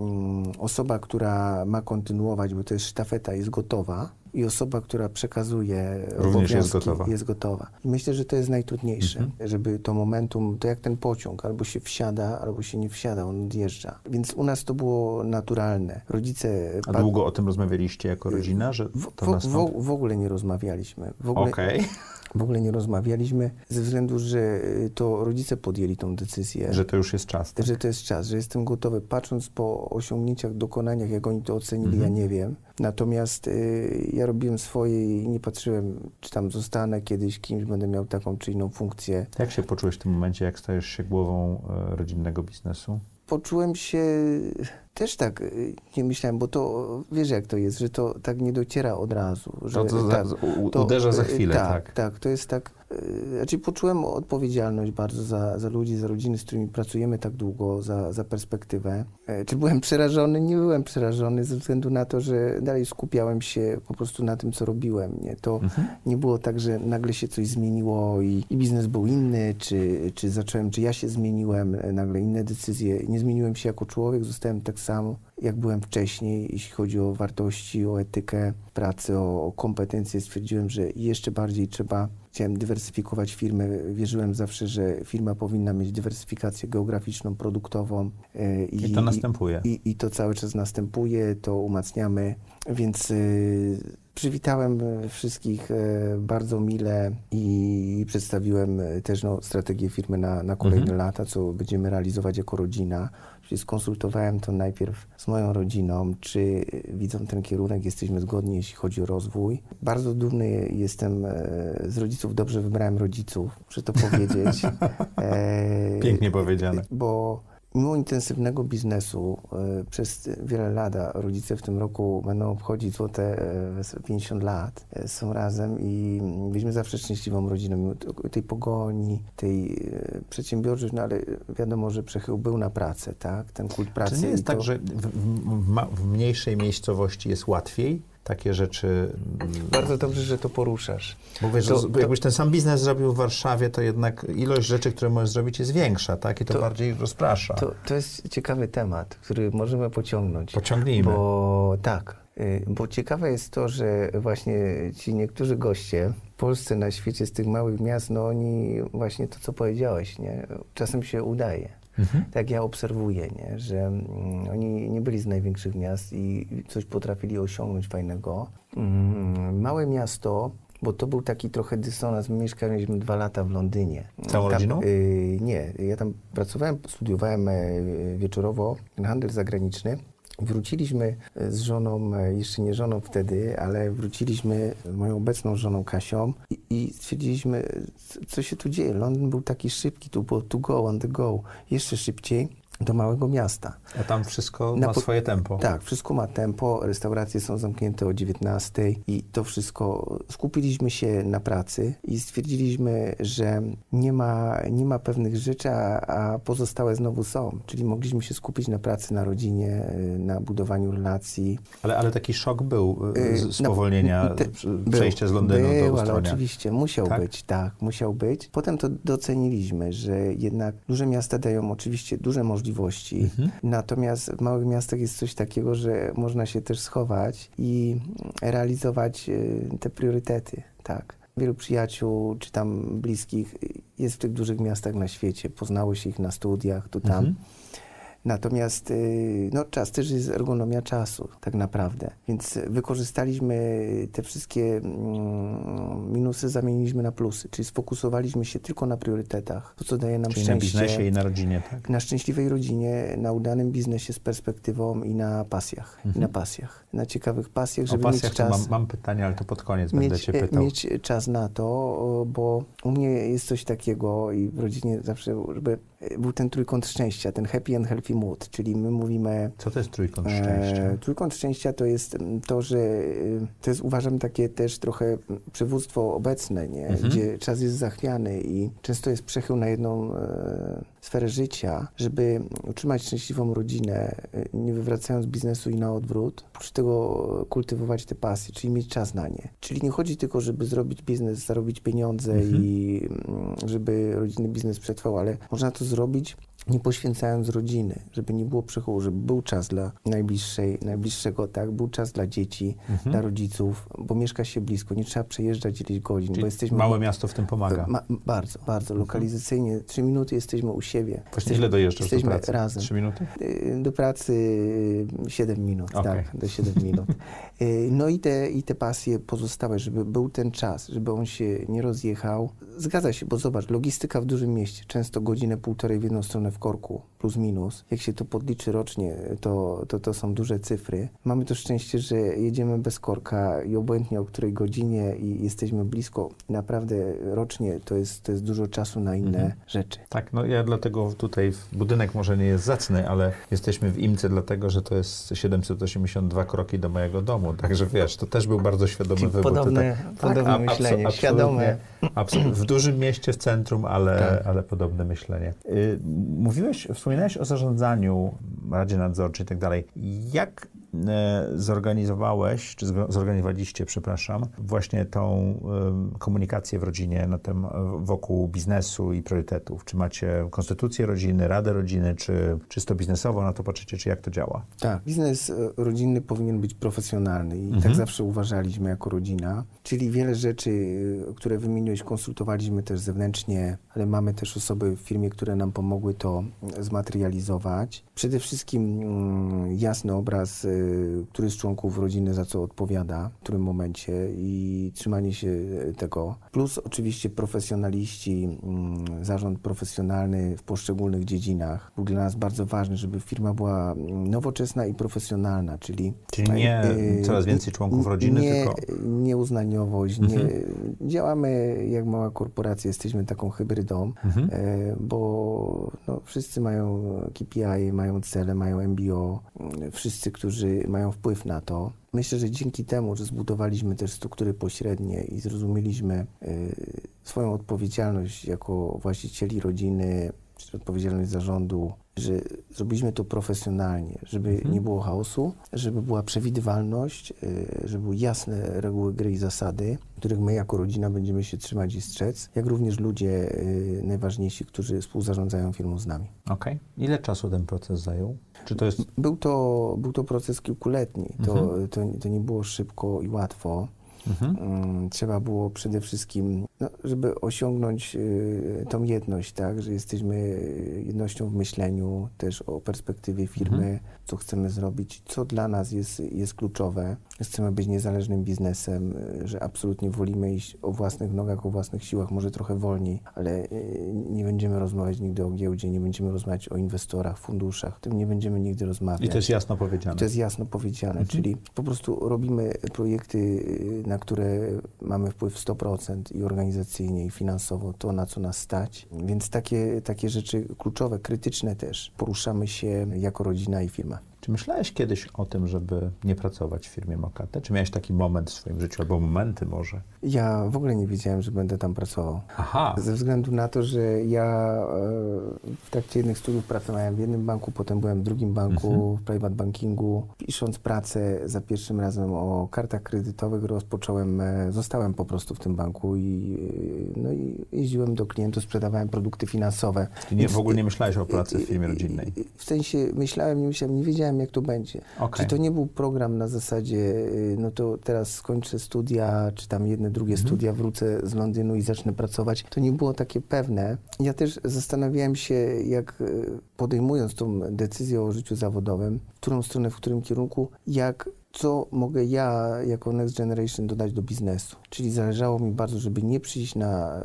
osoba, która ma kontynuować, bo to jest sztafeta, jest gotowa, i osoba, która przekazuje Również jest gotowa. jest gotowa. Myślę, że to jest najtrudniejsze, mhm. żeby to momentum, to jak ten pociąg, albo się wsiada, albo się nie wsiada, on odjeżdża. Więc u nas to było naturalne. Rodzice... A długo o tym rozmawialiście jako rodzina, że to w, w, w ogóle nie rozmawialiśmy. Okej. Okay. W ogóle nie rozmawialiśmy ze względu, że y, to rodzice podjęli tą decyzję. Że to już jest czas. Tak? Że to jest czas, że jestem gotowy. Patrząc po osiągnięciach, dokonaniach, jak oni to ocenili, mhm. ja nie wiem. Natomiast y, ja robiłem swoje i nie patrzyłem, czy tam zostanę kiedyś kimś, będę miał taką czy inną funkcję. Jak się poczułeś w tym momencie, jak stajesz się głową y, rodzinnego biznesu? Poczułem się też tak y, nie myślałem, bo to wiesz jak to jest, że to tak nie dociera od razu. Że, to, to, tak, to uderza za chwilę, tak, tak. Tak, to jest tak Y, znaczy poczułem odpowiedzialność bardzo za, za ludzi, za rodziny, z którymi pracujemy tak długo, za, za perspektywę. E, czy byłem przerażony? Nie byłem przerażony ze względu na to, że dalej skupiałem się po prostu na tym, co robiłem. Nie? To mhm. nie było tak, że nagle się coś zmieniło i, i, biznes był inny, czy, czy zacząłem, czy ja się zmieniłem, e, nagle inne decyzje. Nie zmieniłem się jako człowiek, zostałem tak samo. jak byłem wcześniej, jeśli chodzi o wartości, o etykę pracy, o, o kompetencje. Stwierdziłem, że jeszcze bardziej trzeba chciałem dywersyfikować firmę. Wierzyłem zawsze, że firma powinna mieć dywersyfikację geograficzną, produktową. E, I, I to następuje. I, I, to cały czas następuje, to umacniamy, więc y, przywitałem wszystkich y, bardzo mile i przedstawiłem też no, strategię firmy na, na kolejne mhm. lata, co będziemy realizować jako rodzina. Skonsultowałem to najpierw z moją rodziną, czy widzą ten kierunek, jesteśmy zgodni, jeśli chodzi o rozwój. Bardzo dumny jestem e, z rodziców, dobrze wybrałem rodziców, muszę to powiedzieć. E, Pięknie powiedziane. Bo Mimo intensywnego biznesu e, przez wiele lat, rodzice w tym roku będą obchodzić złote 50 e, lat, e, są razem i byliśmy zawsze szczęśliwą rodziną, mimo tej pogoni, tej przedsiębiorczości, no ale wiadomo, że przechył był na pracę, tak? Ten kult pracy. Czy nie jest tak, że w, w, w mniejszej miejscowości jest łatwiej? Takie rzeczy. Bardzo dobrze, że to poruszasz. Bo wiesz, to, to, jakbyś ten sam biznes zrobił w Warszawie, to jednak ilość rzeczy, które możesz zrobić jest większa, tak? I to, to bardziej rozprasza. To, to jest ciekawy temat, który możemy pociągnąć. Pociągnijmy. Bo tak, y, bo ciekawe jest to, że właśnie ci niektórzy goście w Polsce, na świecie z tych małych miast, no oni właśnie to, co powiedziałeś, nie? Czasem się udaje. Mhm. Tak ja obserwuję, nie? że mm, oni nie byli z największych miast i coś potrafili osiągnąć fajnego. Mm, małe miasto bo to był taki trochę dysonans. My mieszkaliśmy dwa lata w Londynie. Całą rodziną? Y, nie, ja tam pracowałem, studiowałem y, wieczorowo handel zagraniczny Wróciliśmy z żoną, e, jeszcze nie żoną wtedy, ale wróciliśmy z moją obecną żoną Kasią i, i stwierdziliśmy, co się tu dzieje. Londyn był taki szybki, tu było to go, on the go, jeszcze szybciej do małego miasta. A tam wszystko ma swoje tempo. Tak, wszystko ma tempo, restauracje są zamknięte o 19 i to wszystko. Skupiliśmy się na pracy i stwierdziliśmy, że nie ma, nie ma pewnych rzeczy, a, a pozostałe znowu są. Czyli mogliśmy się skupić na pracy, na rodzinie, na budowaniu relacji. Ale, ale taki szok był y, z spowolnienia, no, te, przejścia z Londynu był, do ale oczywiście musiał tak? być, tak, musiał być. Potem to doceniliśmy, że jednak duże miasta dają oczywiście duże możliwości możliwości. Mhm. Natomiast w małych miastach jest coś takiego, że można się też schować i realizować y, te priorytety, tak. Wielu przyjaciół czy tam bliskich jest w tych dużych miastach na świecie, poznało się ich na studiach, tu tam. Mhm. Natomiast y, no, czas też jest ergonomia czasu, tak naprawdę. Więc wykorzystaliśmy te wszystkie mm, minusy, zamieniliśmy na plusy, czyli sfokusowaliśmy się tylko na priorytetach, to co daje nam czyli szczęście. na biznesie i na rodzinie, tak? Na szczęśliwej rodzinie, na udanym biznesie z perspektywą i na pasjach. Mhm. I na pasjach. Na ciekawych pasjach, żeby o pasjach mieć czas... Mam, mam pytanie, ale to pod koniec mieć, będę cię pytał. Mieć czas na to, bo u mnie jest coś takiego i w rodzinie zawsze, żeby był ten trójkąt szczęścia, ten happy and healthy mood, czyli my mówimy... Co to jest trójkąt szczęścia? E, trójkąt szczęścia to jest to, że e, to jest uważam takie też trochę przywództwo obecne, nie? Mhm. gdzie czas jest zachwiany i często jest przechył na jedną e, sferę życia, żeby utrzymać szczęśliwą rodzinę, e, nie wywracając biznesu i na odwrót, oprócz tego kultywować te pasje, czyli mieć czas na nie. Czyli nie chodzi tylko, żeby zrobić biznes, zarobić pieniądze mhm. i mm, żeby rodzinny biznes przetrwał, ale można to zrobić zrobić nie poświęcając rodziny, żeby nie było przychodu, żeby był czas dla najbliższej, najbliższego, tak, był czas dla dzieci, mhm. dla rodziców, bo mieszka się blisko, nie trzeba przejeżdżać ileś godzin, Czyli bo jesteśmy... Małe miasto w tym pomaga. Ma, bardzo, bardzo. Mhm. Lokalizacyjnie trzy minuty jesteśmy u siebie. Właśnie ile dojeżdżasz jesteśmy do pracy? razem. Trzy minuty? Y, do pracy siedem minut, okay. tak, do siedem minut. Y, no i te, i te pasje pozostałe, żeby był ten czas, żeby on się nie rozjechał. Zgadza się, bo zobacz, logistyka w dużym mieście, często godzinę, półtorej w jedną stronę w korku, plus minus. Jak się to podliczy rocznie, to, to, to są duże cyfry. Mamy to szczęście, że jedziemy bez korka i obojętnie o której godzinie i jesteśmy blisko. Naprawdę rocznie to jest, to jest dużo czasu na inne mhm. rzeczy. Tak, no ja dlatego tutaj budynek może nie jest zacny, ale jesteśmy w Imce dlatego, że to jest 782 kroki do mojego domu. Także wiesz, to też był bardzo świadomy Czyli wybór. Podobne, tak, podobne tak, myślenie, świadome. w dużym mieście, w centrum, ale, tak. ale podobne myślenie. Y, mówiłeś, wspominałeś o zarządzaniu, Radzie Nadzorczej i tak dalej. Jak zorganizowałeś, czy zorganizowaliście, przepraszam, właśnie tą komunikację w rodzinie na tem, wokół biznesu i priorytetów? Czy macie konstytucję rodziny, radę rodziny, czy czysto biznesowo na to patrzycie, czy jak to działa? Tak, biznes e, rodzinny powinien być profesjonalny i tak mhm. tak zawsze uważaliśmy jako rodzina, czyli wiele rzeczy, e, które wymieniłeś, konsultowaliśmy też zewnętrznie, ale mamy też osoby w firmie, które nam pomogły to zmaterializować. Przede wszystkim mm, jasny obraz, który z członków rodziny za co odpowiada, w którym momencie i trzymanie się y, tego. Plus oczywiście profesjonaliści, mm, zarząd profesjonalny w poszczególnych dziedzinach. Był dla nas bardzo ważny, żeby firma była mm, nowoczesna i profesjonalna, czyli... Czyli nie y, coraz więcej członków rodziny, nie, tylko... Nieuznaniowość, nie, mhm. działamy jak mała korporacja, jesteśmy taką hybrydą, mhm. E, bo no, wszyscy mają KPI, mają cele, mają MBO, wszyscy, którzy mają wpływ na to. Myślę, że dzięki temu, że zbudowaliśmy też struktury pośrednie i zrozumieliśmy y, swoją odpowiedzialność jako właścicieli rodziny, czy odpowiedzialność zarządu, że zrobiliśmy to profesjonalnie, żeby mhm. nie było chaosu, żeby była przewidywalność, y, żeby były jasne reguły gry i zasady, których my jako rodzina będziemy się trzymać i strzec, jak również ludzie y, najważniejsi, którzy współzarządzają firmą z nami. Okej. Okay. Ile czasu ten proces zajął? Czy to jest... Był to, był to proces kilkuletni. To, mhm. to, to nie było szybko i łatwo. Mhm. Mm, trzeba było przede wszystkim, no, żeby osiągnąć y, tą jedność, tak, że jesteśmy jednością w myśleniu, też o perspektywie firmy, mhm. Co chcemy zrobić, co dla nas jest, jest kluczowe. Chcemy być niezależnym biznesem, że absolutnie wolimy iść o własnych nogach, o własnych siłach, może trochę wolniej, ale y, nie będziemy rozmawiać nigdy o giełdzie, nie będziemy rozmawiać o inwestorach, funduszach, tym nie będziemy nigdy rozmawiać. I to jest jasno powiedziane. I to jest jasno powiedziane, mhm. czyli po prostu robimy projekty na na które mamy wpływ 100% i organizacyjnie, i finansowo, to na co nas stać. Więc takie, takie rzeczy kluczowe, krytyczne też poruszamy się jako rodzina i firma. Czy myślałeś kiedyś o tym, żeby nie pracować w firmie Mokate? Czy miałeś taki moment w swoim życiu, albo momenty może? Ja w ogóle nie wiedziałem, że będę tam pracował. Aha. Ze względu na to, że ja e, w trakcie jednych studiów pracowałem w jednym banku, potem byłem w drugim banku, mhm. w private bankingu. Pisząc pracę za pierwszym razem o kartach kredytowych, rozpocząłem, e, zostałem po prostu w tym banku i, e, no i jeździłem do klientów, sprzedawałem produkty finansowe. Czyli nie, w ogóle nie myślałeś o pracy w firmie rodzinnej? W sensie myślałem, nie myślałem, nie wiedziałem, wiedziałem, jak to będzie. Okay. Czy to nie był program na zasadzie, y, no to teraz skończę studia, czy tam jedne, drugie mhm. studia, wrócę z Londynu i zacznę pracować. To nie było takie pewne. Ja też zastanawiałem się, jak y, podejmując tą decyzję o życiu zawodowym, w którą stronę, w którym kierunku, jak co mogę ja jako Next Generation dodać do biznesu. Czyli zależało mi bardzo, żeby nie przyjść na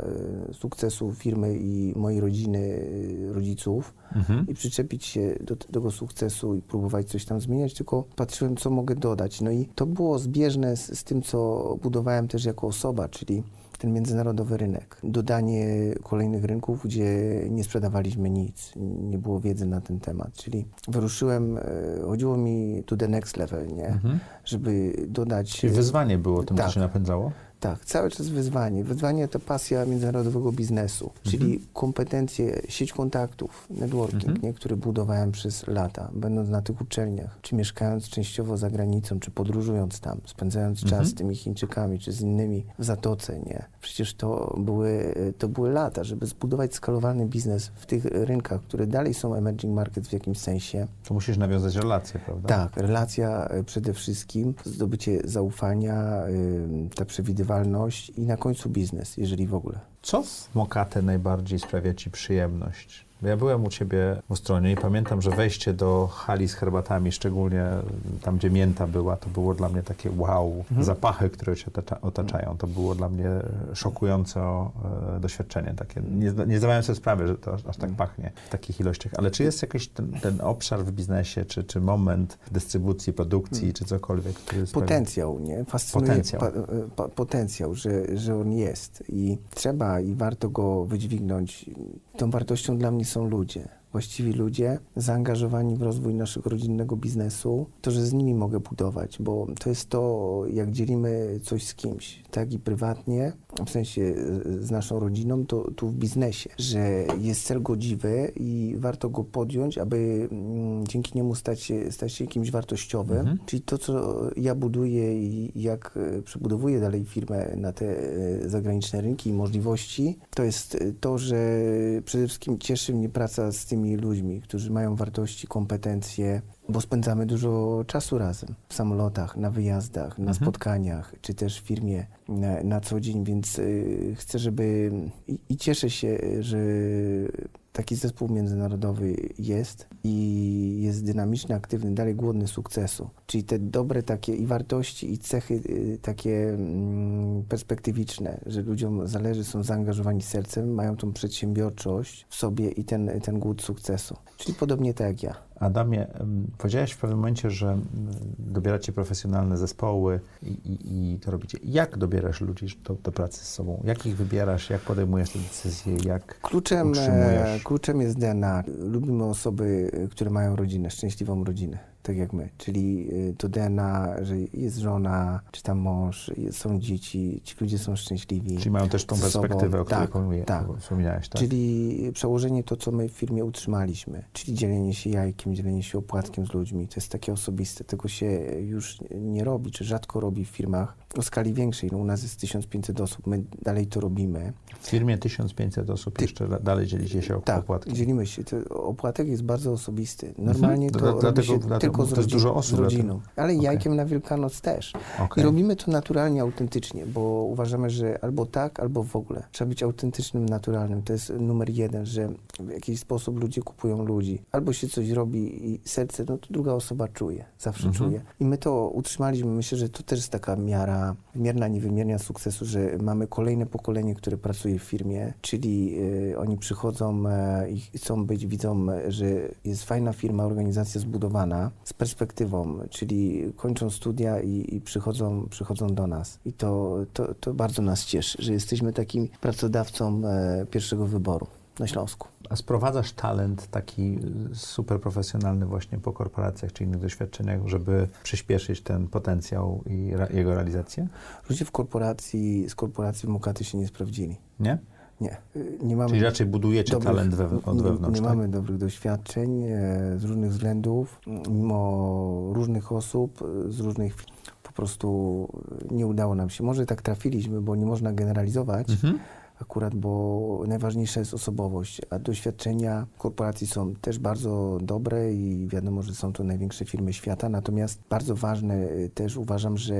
e, sukcesu firmy i mojej rodziny, e, rodziców mhm. i przyczepić się do tego sukcesu i próbować coś tam zmieniać, tylko patrzyłem, co mogę dodać. No i to było zbieżne z, z tym, co budowałem też jako osoba, czyli ten międzynarodowy rynek. Dodanie kolejnych rynków, gdzie nie sprzedawaliśmy nic, nie było wiedzy na ten temat. Czyli wyruszyłem, e, chodziło mi to the next level, nie? Mhm. Żeby dodać... Czyli wyzwanie było tym, tak. co się napędzało? Tak, cały czas wyzwanie. Wyzwanie to pasja międzynarodowego biznesu, czyli mhm. kompetencje, sieć kontaktów, networking, mhm. nie, który budowałem przez lata, będąc na tych uczelniach, czy mieszkając częściowo za granicą, czy podróżując tam, spędzając mhm. czas z tymi Chińczykami, czy z innymi w Zatoce, nie. Przecież to były, to były lata, żeby zbudować skalowalny biznes w tych rynkach, które dalej są emerging markets w jakimś sensie. To musisz nawiązać relacje, prawda? Tak, relacja e, przede wszystkim, zdobycie zaufania, ta przewidywalność i na końcu biznes, jeżeli w ogóle. Co w Mokate najbardziej sprawia Ci przyjemność? Ja byłem u ciebie w stronie i pamiętam, że wejście do hali z herbatami, szczególnie tam, gdzie mięta była, to było dla mnie takie wow. Mhm. Zapachy, które cię otaczają, to było dla mnie szokujące e, doświadczenie. Takie. Nie, nie zdawałem sobie sprawy, że to aż, aż tak mhm. pachnie w takich ilościach. Ale czy jest jakiś ten, ten obszar w biznesie, czy, czy moment dystrybucji, produkcji, mhm. czy cokolwiek, który Potencjał, nie? Fascynuje potencjał. Pa, e, pa, potencjał, że, że on jest i trzeba i warto go wydźwignąć. Tą wartością dla mnie są ludzie. Właściwi ludzie, zaangażowani w rozwój naszego rodzinnego biznesu, to, że z nimi mogę budować, bo to jest to, jak dzielimy coś z kimś, tak i prywatnie, w sensie z naszą rodziną, to tu w biznesie, że jest cel godziwy i warto go podjąć, aby mm, dzięki niemu stać się, stać się kimś wartościowym. Mhm. Czyli to, co ja buduję i jak e, przebudowuję dalej firmę na te e, zagraniczne rynki i możliwości, to jest to, że przede wszystkim cieszy mnie praca z tymi ludźmi, którzy mają wartości, kompetencje, bo spędzamy dużo czasu razem w samolotach, na wyjazdach, na mhm. spotkaniach, czy też w firmie na, na co dzień, więc y, chcę, żeby i, i cieszę się, że taki zespół międzynarodowy jest i jest dynamiczny, aktywny, dalej głodny sukcesu. Czyli te dobre takie i wartości, i cechy y, takie mm, perspektywiczne, że ludziom zależy, są zaangażowani sercem, mają tą przedsiębiorczość w sobie i ten, ten głód sukcesu. Czyli podobnie tak jak ja. Adamie, powiedziałeś w pewnym momencie, że dobieracie profesjonalne zespoły i, i, i to robicie. Jak dobierasz ludzi do, do, pracy z sobą? Jak ich wybierasz? Jak podejmujesz te decyzje? Jak kluczem, utrzymujesz? Kluczem jest DNA. Lubimy osoby, które mają rodzinę, szczęśliwą rodzinę tak jak my. Czyli y, to DNA, że jest żona, czy tam mąż, są dzieci, ci ludzie są szczęśliwi. Czyli mają też tą perspektywę, o której tak, tak. wspominałeś, tak? Czyli przełożenie to, co my w firmie utrzymaliśmy. Czyli dzielenie się jajkiem, dzielenie się opłatkiem z ludźmi. To jest takie osobiste. Tego się już nie robi, czy rzadko robi w firmach o skali większej. No, u nas jest 1500 osób, my dalej to robimy. W firmie 1500 osób Ty... jeszcze dalej dzielicie się tak, opłatkiem. dzielimy się. To opłatek jest bardzo osobisty. Normalnie mhm. to dlatego, się dlatego, tylko z, osób z rodziną. Ale okay. jajkiem na Wielkanoc też. Okay. I robimy to naturalnie, autentycznie, bo uważamy, że albo tak, albo w ogóle. Trzeba być autentycznym, naturalnym. To jest numer jeden, że w jakiś sposób ludzie kupują ludzi. Albo się coś robi i serce, no to druga osoba czuje. Zawsze mhm. czuje. I my to utrzymaliśmy. Myślę, że to też jest taka miara, wymierna, niewymierna sukcesu, że mamy kolejne pokolenie, które pracuje w firmie, czyli y, oni przychodzą y, i chcą być, widzą, że jest fajna firma, organizacja zbudowana, z perspektywą, czyli kończą studia i, i przychodzą, przychodzą do nas. I to, to, to, bardzo nas cieszy, że jesteśmy takim pracodawcą e, pierwszego wyboru na Śląsku. A sprowadzasz talent taki super profesjonalny właśnie po korporacjach czy innych doświadczeniach, żeby przyspieszyć ten potencjał i jego realizację? Ludzie w korporacji, z korporacji w Mukaty się nie sprawdzili. Nie? Nie. Nie mamy Czyli raczej budujecie dobrych, talent we, od wewnątrz. Nie, tak? mamy dobrych doświadczeń e, z różnych względów, mimo różnych osób, e, z różnych po prostu nie udało nam się. Może tak trafiliśmy, bo nie można generalizować, mhm akurat, bo najważniejsza jest osobowość, a doświadczenia korporacji są też bardzo dobre i wiadomo, że są to największe firmy świata, natomiast bardzo ważne y, też uważam, że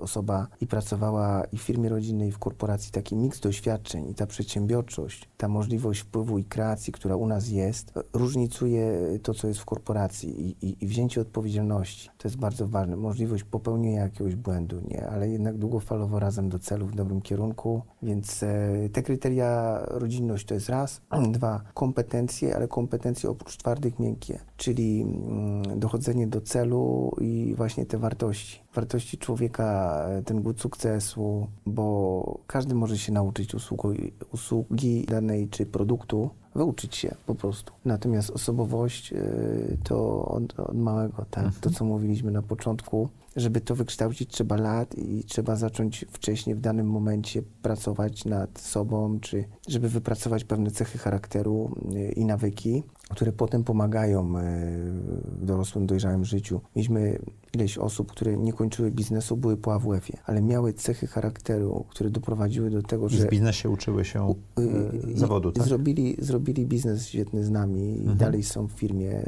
osoba i pracowała i w firmie rodzinnej, i w korporacji, taki miks doświadczeń i ta przedsiębiorczość, ta możliwość wpływu i kreacji, która u nas jest, różnicuje to, co jest w korporacji i, i, i wzięcie odpowiedzialności. To jest bardzo ważne. Możliwość popełnienia jakiegoś błędu, nie, ale jednak długofalowo razem do celu w dobrym kierunku, więc e, te kryteria rodzinność to jest raz, dwa kompetencje, ale kompetencje oprócz twardych miękkie, czyli mm, dochodzenie do celu i właśnie te wartości. Wartości człowieka, ten głód sukcesu, bo każdy może się nauczyć usługi, usługi danej czy produktu, wyuczyć się po prostu. Natomiast osobowość y, to od, od małego, tak? To, mhm. co mówiliśmy na początku, żeby to wykształcić, trzeba lat i trzeba zacząć wcześniej, w danym momencie pracować nad sobą, czy żeby wypracować pewne cechy charakteru y, i nawyki, które potem pomagają y, w dorosłym, dojrzałym życiu. Mieliśmy ileś osób, które nie kończyły biznesu, były po AWF-ie, ale miały cechy charakteru, które doprowadziły do tego, I że... w biznesie uczyły się y, zawodu, tak? Zrobili, zrobili biznes świetny z nami mhm. i dalej są w firmie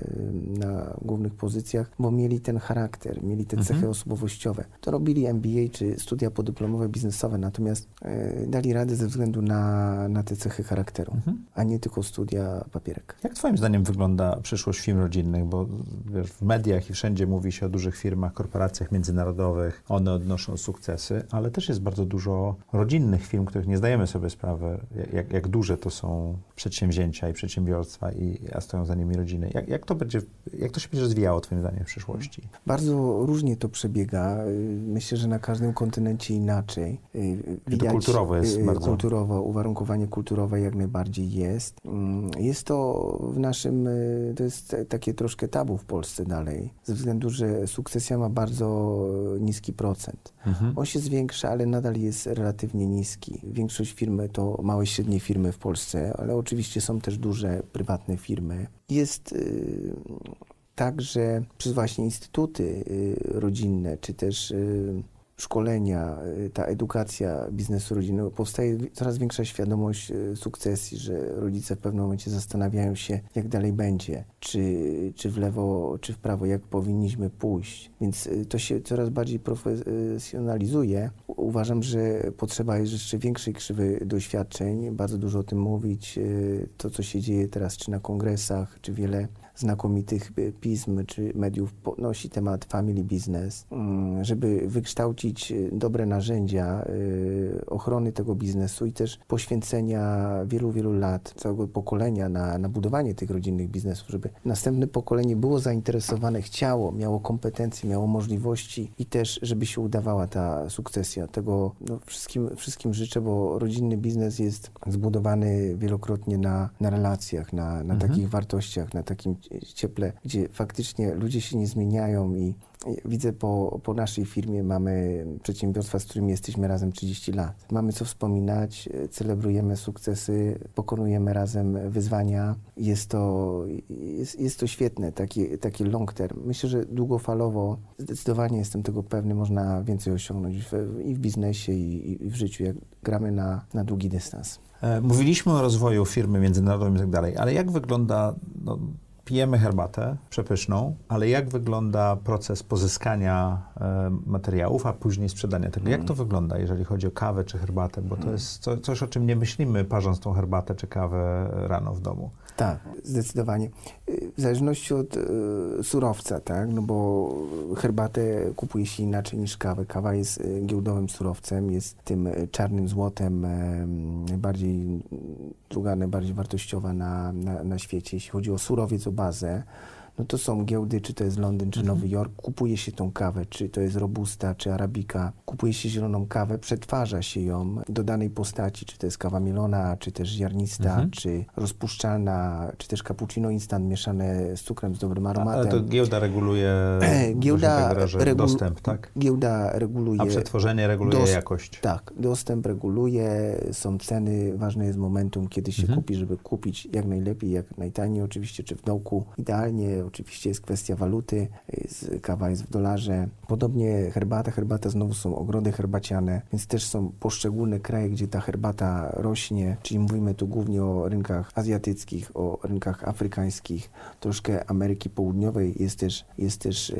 na głównych pozycjach, bo mieli ten charakter, mieli te cechy mhm. osobowościowe. To robili MBA czy studia podyplomowe biznesowe, natomiast e, dali radę ze względu na, na te cechy charakteru, mhm. a nie tylko studia papierek. Jak twoim zdaniem wygląda przyszłość firm rodzinnych? Bo wiesz, w mediach i wszędzie mówi się o dużych firmach, firmach, korporacjach międzynarodowych, one odnoszą sukcesy, ale też jest bardzo dużo rodzinnych firm, których nie zdajemy sobie sprawy, jak, jak duże to są przedsięwzięcia i przedsiębiorstwa, i, a stoją za nimi rodziny. Jak, jak, to będzie, jak to się będzie rozwijało, Twoim zdaniem, w przyszłości? Bardzo różnie to przebiega. Myślę, że na każdym kontynencie inaczej. Widać, to kulturowo jest y, bardzo. Kulturowo, uwarunkowanie kulturowe jak najbardziej jest. Mm, jest to w naszym, y, to jest takie troszkę tabu w Polsce dalej, ze względu, że sukcesja ma bardzo niski procent. Mhm. On się zwiększa, ale nadal jest relatywnie niski. Większość firmy to małe, średnie firmy w Polsce, ale oczywiście są też duże, prywatne firmy. Jest y, tak, że przez właśnie instytuty y, rodzinne, czy też y, szkolenia, y, ta edukacja biznesu rodzinnego, powstaje coraz większa świadomość y, sukcesji, że rodzice w pewnym momencie zastanawiają się, jak dalej będzie, czy, czy w lewo, czy w prawo, jak powinniśmy pójść. Więc y, to się coraz bardziej profesjonalizuje. Uważam, że potrzeba jest jeszcze większej krzywy doświadczeń, bardzo dużo o tym mówić. To, co się dzieje teraz, czy na kongresach, czy wiele znakomitych pism czy mediów podnosi temat family business, mm, żeby wykształcić y, dobre narzędzia y, ochrony tego biznesu i też poświęcenia wielu, wielu lat, całego pokolenia na, na budowanie tych rodzinnych biznesów, żeby następne pokolenie było zainteresowane, chciało, miało kompetencje, miało możliwości i też, żeby się udawała ta sukcesja. Tego no, wszystkim, wszystkim życzę, bo rodzinny biznes jest zbudowany wielokrotnie na, na relacjach, na, na mhm. takich wartościach, na takim cieple, gdzie faktycznie ludzie się nie zmieniają i widzę po, po naszej firmie mamy przedsiębiorstwa, z którymi jesteśmy razem 30 lat. Mamy co wspominać, celebrujemy sukcesy, pokonujemy razem wyzwania. Jest to, jest, jest to świetne, taki, taki long term. Myślę, że długofalowo, zdecydowanie jestem tego pewny, można więcej osiągnąć w, i w biznesie, i, i w życiu, jak gramy na, na długi dystans. E, mówiliśmy o rozwoju firmy międzynarodowej i tak dalej, ale jak wygląda no, pijemy herbatę przepyszną, ale jak wygląda proces pozyskania e, materiałów, a później sprzedania tego? Jak to mm. wygląda, jeżeli chodzi o kawę czy herbatę? Bo to mm. jest co, coś, o czym nie myślimy, parząc tą herbatę czy kawę rano w domu. Tak, zdecydowanie. W zależności od y, surowca, tak, no bo herbatę kupuje się inaczej niż kawę. Kawa jest y, giełdowym surowcem, jest tym czarnym złotem, y, najbardziej, druga najbardziej wartościowa na, na, na świecie, jeśli chodzi o surowiec, o bazę no to są giełdy, czy to jest Londyn, czy mhm. Nowy Jork, kupuje się tą kawę, czy to jest Robusta, czy Arabika, kupuje się zieloną kawę, przetwarza się ją do danej postaci, czy to jest kawa mielona, czy też ziarnista, mhm. czy rozpuszczalna, czy też cappuccino instant mieszane z cukrem, z dobrym aromatem. Ale to giełda reguluje giełda regul... dostęp, tak? Giełda reguluje... A przetworzenie reguluje jakość. Tak, dostęp reguluje, są ceny, ważne jest momentum, kiedy się mhm. kupi, żeby kupić jak najlepiej, jak najtaniej oczywiście, czy w dołku. Idealnie oczywiście jest kwestia waluty, jest, kawa jest w dolarze. Podobnie herbata, herbata znowu są ogrody herbaciane, więc też są poszczególne kraje, gdzie ta herbata rośnie, czyli mówimy tu głównie o rynkach azjatyckich, o rynkach afrykańskich, troszkę Ameryki Południowej, jest też, jest też yy,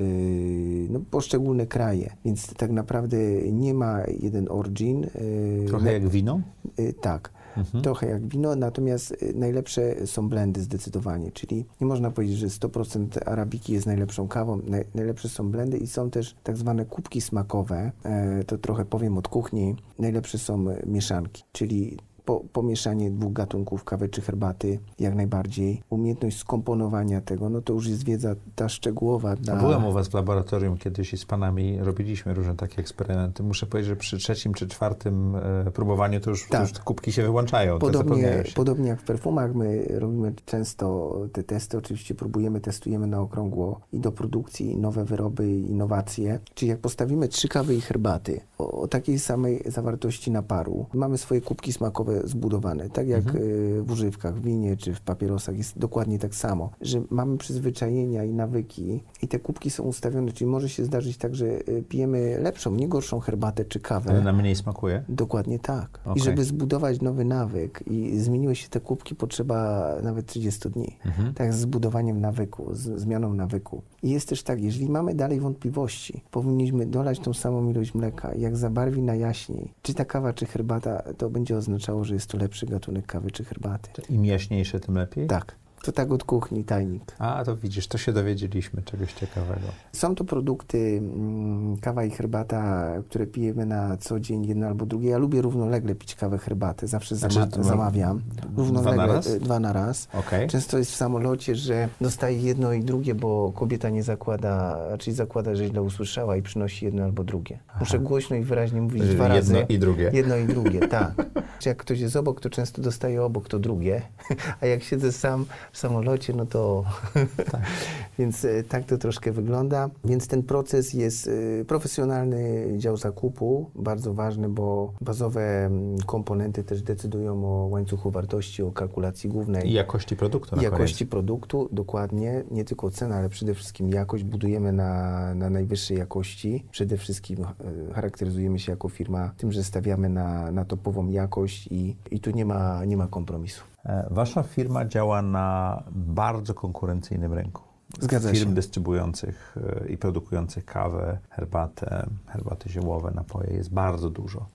no, poszczególne kraje, więc tak naprawdę nie ma jeden origin. Yy, Trochę jak wino? Yy, tak mhm. trochę jak wino, natomiast y, najlepsze są blendy zdecydowanie, czyli nie można powiedzieć, że 100% arabiki jest najlepszą kawą, Naj, najlepsze są blendy i są też tak zwane kubki smakowe, e, to trochę powiem od kuchni, najlepsze są mieszanki, czyli po, pomieszanie dwóch gatunków kawy czy herbaty, jak najbardziej. Umiejętność skomponowania tego, no to już jest wiedza ta szczegółowa. Dla... Byłem u Was w laboratorium kiedyś i z Panami robiliśmy różne takie eksperymenty. Muszę powiedzieć, że przy trzecim czy czwartym e, próbowaniu to już, tak. już kubki się wyłączają. Podobnie, podobnie jak w perfumach, my robimy często te testy, oczywiście próbujemy, testujemy na okrągło i do produkcji nowe wyroby, innowacje. Czyli jak postawimy trzy kawy i herbaty o, o takiej samej zawartości naparu, mamy swoje kubki smakowe zbudowane. Tak jak mhm. Y, w używkach, w winie czy w papierosach jest dokładnie tak samo, że mamy przyzwyczajenia i nawyki i te kubki są ustawione, czyli może się zdarzyć tak, że y, pijemy lepszą, nie gorszą herbatę czy kawę. Ale nam mniej smakuje? Dokładnie tak. Okay. I żeby zbudować nowy nawyk i zmieniły się te kubki, potrzeba nawet 30 dni. Mhm. Tak, z zbudowaniem nawyku, z zmianą nawyku. I jest też tak, jeżeli mamy dalej wątpliwości, powinniśmy dolać tą samą ilość mleka, jak zabarwi na jaśniej, czy ta kawa, czy herbata, to będzie oznaczało, że jest to lepszy gatunek kawy czy herbaty. Im jaśniejsze, tym lepiej? Tak. To tak od kuchni, tajnik. A, to widzisz, to się dowiedzieliśmy czegoś ciekawego. Są to produkty, mm, kawa i herbata, które pijemy na co dzień, jedno albo drugie. Ja lubię równolegle pić kawę, herbatę. Zawsze Znaczy, zama- dwa- zamawiam. dwa na raz? Dwa na raz. Okej. Często jest w samolocie, że dostaje jedno i drugie, bo kobieta nie zakłada, raczej zakłada, że źle usłyszała i przynosi jedno albo drugie. Muszę głośno i wyraźnie mówić dwa razy. Jedno i drugie. Jedno i drugie, tak. Jak ktoś jest obok, to często dostaje obok to drugie, a jak siedzę sam w samolocie, no to... Więc e, tak to troszkę wygląda. Więc ten proces jest e, profesjonalny dział zakupu, bardzo ważny, bo bazowe mm, komponenty też decydują o łańcuchu wartości, o kalkulacji głównej. I jakości produktu na Jakości produktu, dokładnie, nie tylko cena, ale przede wszystkim jakość. Budujemy na, na najwyższej jakości. Przede wszystkim e, charakteryzujemy się jako firma tym, że stawiamy na, na topową jakość i, i tu nie ma, nie ma kompromisu. E, Wasza firma działa na bardzo konkurencyjnym rynku. Zgadza Firm się. dystrybuujących e, i produkujących kawę, herbatę, herbaty ziołowe, napoje jest bardzo dużo.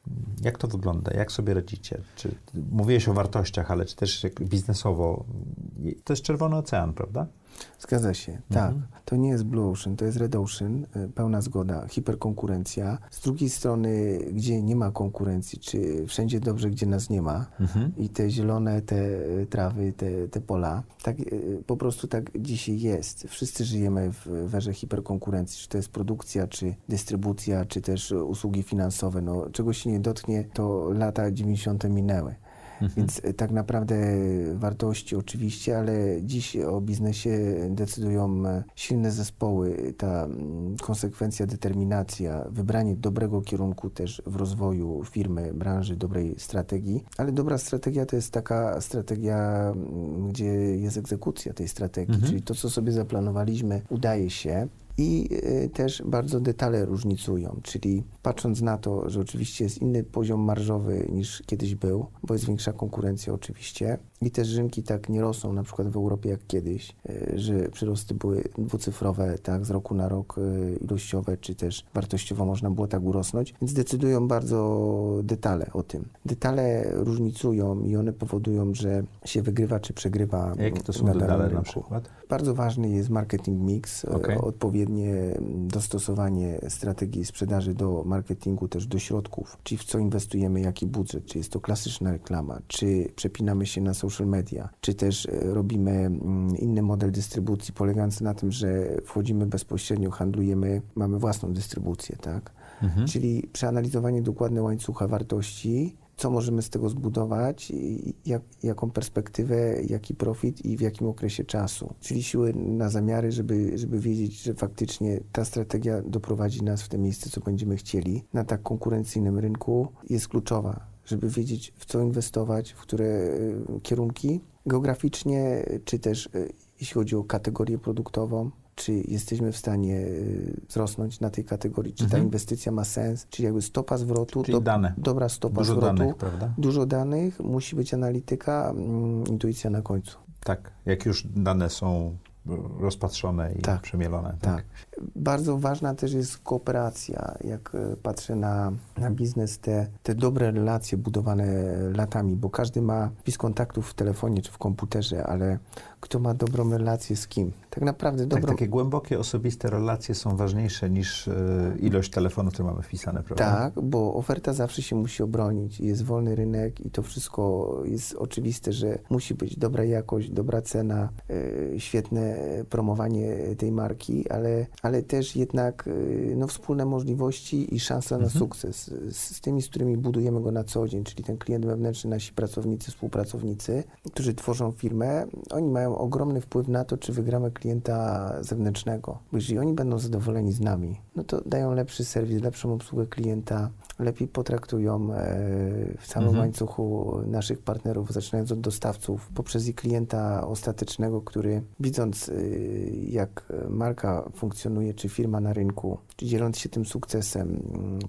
Jak to wygląda? Jak sobie radzicie? Czy mówiłeś o wartościach, ale czy też biznesowo? To jest czerwony ocean, prawda? Zgadza się, tak. To nie jest Blue Ocean, to jest Red Ocean, y, pełna zgoda, hiperkonkurencja. Z drugiej strony, gdzie nie ma konkurencji, czy wszędzie dobrze, gdzie nas nie ma i te zielone, te y, trawy, te, te pola, tak y, po prostu tak dzisiaj jest. Wszyscy żyjemy w w erze hiperkonkurencji, czy to jest produkcja, czy dystrybucja, czy też usługi finansowe. No, czego się nie dotknie, to lata 90. minęły. Więc y, tak naprawdę wartości oczywiście, ale dziś o biznesie decydują e, silne zespoły, ta mm, konsekwencja, determinacja, wybranie dobrego kierunku też w rozwoju firmy, branży, dobrej strategii. Ale dobra strategia to jest taka strategia, mm, gdzie jest egzekucja tej strategii, czyli to, co sobie zaplanowaliśmy, udaje się. I y, też bardzo detale różnicują, czyli patrząc na to, że oczywiście jest inny poziom marżowy niż kiedyś był, bo jest większa konkurencja oczywiście i też rynki tak nie rosną na przykład w Europie jak kiedyś, y, że przyrosty były dwucyfrowe tak z roku na rok y, ilościowe, czy też wartościowo można było tak urosnąć, więc decydują bardzo detale o tym. Detale różnicują i one powodują, że się wygrywa czy przegrywa Jakie to są detale na przykład? Bardzo ważny jest marketing mix, e, Okej. odpowiednie dostosowanie strategii sprzedaży do marketingu, też do środków, czyli w co inwestujemy, jaki budżet, czy jest to klasyczna reklama, czy przepinamy się na social media, czy też e, robimy mm, inny model dystrybucji polegający na tym, że wchodzimy bezpośrednio, handlujemy, mamy własną dystrybucję, tak? Czyli przeanalizowanie dokładne łańcucha wartości, co możemy z tego zbudować, jak, jaką perspektywę, jaki profit i w jakim okresie czasu. Czyli siły na zamiary, żeby, żeby wiedzieć, że faktycznie ta strategia doprowadzi nas w te miejsce, co będziemy chcieli. Na tak konkurencyjnym rynku jest kluczowa, żeby wiedzieć, w co inwestować, w które y, kierunki geograficznie, czy też y, jeśli chodzi o kategorię produktową, czy jesteśmy w stanie y, wzrosnąć na tej kategorii, czy ta inwestycja ma sens, czyli jakby stopa zwrotu, Czyli dane. dobra stopa Dużo zwrotu, danych, prawda? dużo danych, musi być analityka, mm, intuicja na końcu. Tak. Jak już dane są rozpatrzone i Tak. przemielone. Tak. Bardzo ważna też jest kooperacja. Jak e, patrzę na, na biznes, te, te dobre relacje budowane latami, bo każdy ma wpis kontaktów w telefonie czy w komputerze, ale kto ma dobrą relację z kim? Tak naprawdę Tak, dobrą... takie głębokie, osobiste relacje są ważniejsze niż e, ilość telefonów, które mamy wpisane, prawda? Tak, bo oferta zawsze się musi obronić. Jest wolny rynek i to wszystko jest oczywiste, że musi być dobra jakość, dobra cena, e, świetne promowanie tej marki, ale, ale też jednak e, no, wspólne możliwości i szansa na sukces z, z tymi, z którymi budujemy go na co dzień, czyli ten klient wewnętrzny, nasi pracownicy, współpracownicy, którzy tworzą firmę, oni mają ogromny wpływ na to, czy wygramy klienta zewnętrznego. Bo jeżeli oni będą zadowoleni z nami, no to dają lepszy serwis, lepszą obsługę klienta, lepiej potraktują e, w całym Mhm. łańcuchu naszych partnerów, zaczynając od dostawców, poprzez i klienta ostatecznego, który widząc, y, jak marka funkcjonuje, czy firma na rynku, czy dzieląc się tym sukcesem,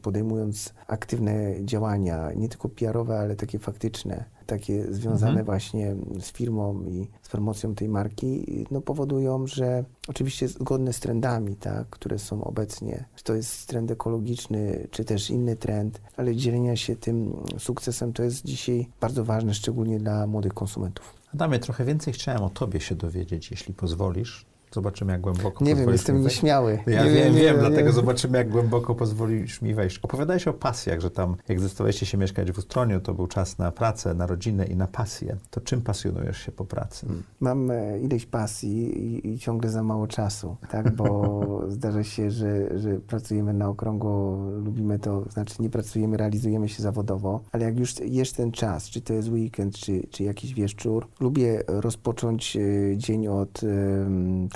podejmując aktywne działania, nie tylko PR-owe, ale takie faktyczne, takie związane Mhm. właśnie z firmą i z promocją tej marki, no powodują, że oczywiście zgodne z trendami, tak, które są obecnie, czy to jest trend ekologiczny, czy też inny trend, ale dzielenia się tym sukcesem to jest dzisiaj bardzo ważne, szczególnie dla młodych konsumentów. Adamie, trochę więcej chciałem o tobie się dowiedzieć, jeśli pozwolisz. Zobaczymy, jak głęboko Nie wiem, jestem nieśmiały. Ja nie wiem, nie wiem, nie, dlatego nie. zobaczymy, jak głęboko pozwolisz mi wejść. Opowiadałeś o pasjach, że tam, jak zdecydowałeś się mieszkać w Ustroniu, to był czas na pracę, na rodzinę i na pasję. To czym pasjonujesz się po pracy? Mam e, ileś pasji i, i ciągle za mało czasu, tak? Bo zdarza się, że, że pracujemy na okrągło, lubimy to, znaczy nie pracujemy, realizujemy się zawodowo, ale jak już jest ten czas, czy to jest weekend, czy, czy jakiś wieczór, lubię rozpocząć e, dzień od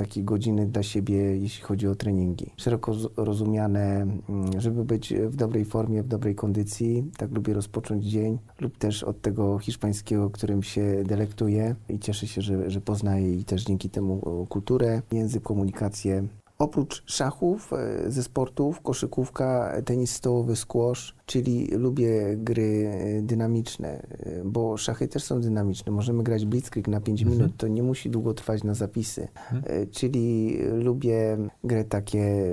em, takiej godziny dla siebie, jeśli chodzi o treningi. Szeroko rozumiane, mm, żeby być w dobrej formie, w dobrej kondycji, tak lubię rozpocząć dzień, lub też od tego hiszpańskiego, którym się delektuję i cieszę się, że, że poznaję i też dzięki temu o, kulturę, język, komunikację. Oprócz szachów e, ze sportów, koszykówka, tenis stołowy, squash, czyli lubię gry e, dynamiczne, e, bo szachy też są dynamiczne. Możemy grać blitzkrieg na 5 Mhm. minut, to nie musi długo trwać na zapisy. E, Czyli lubię gry takie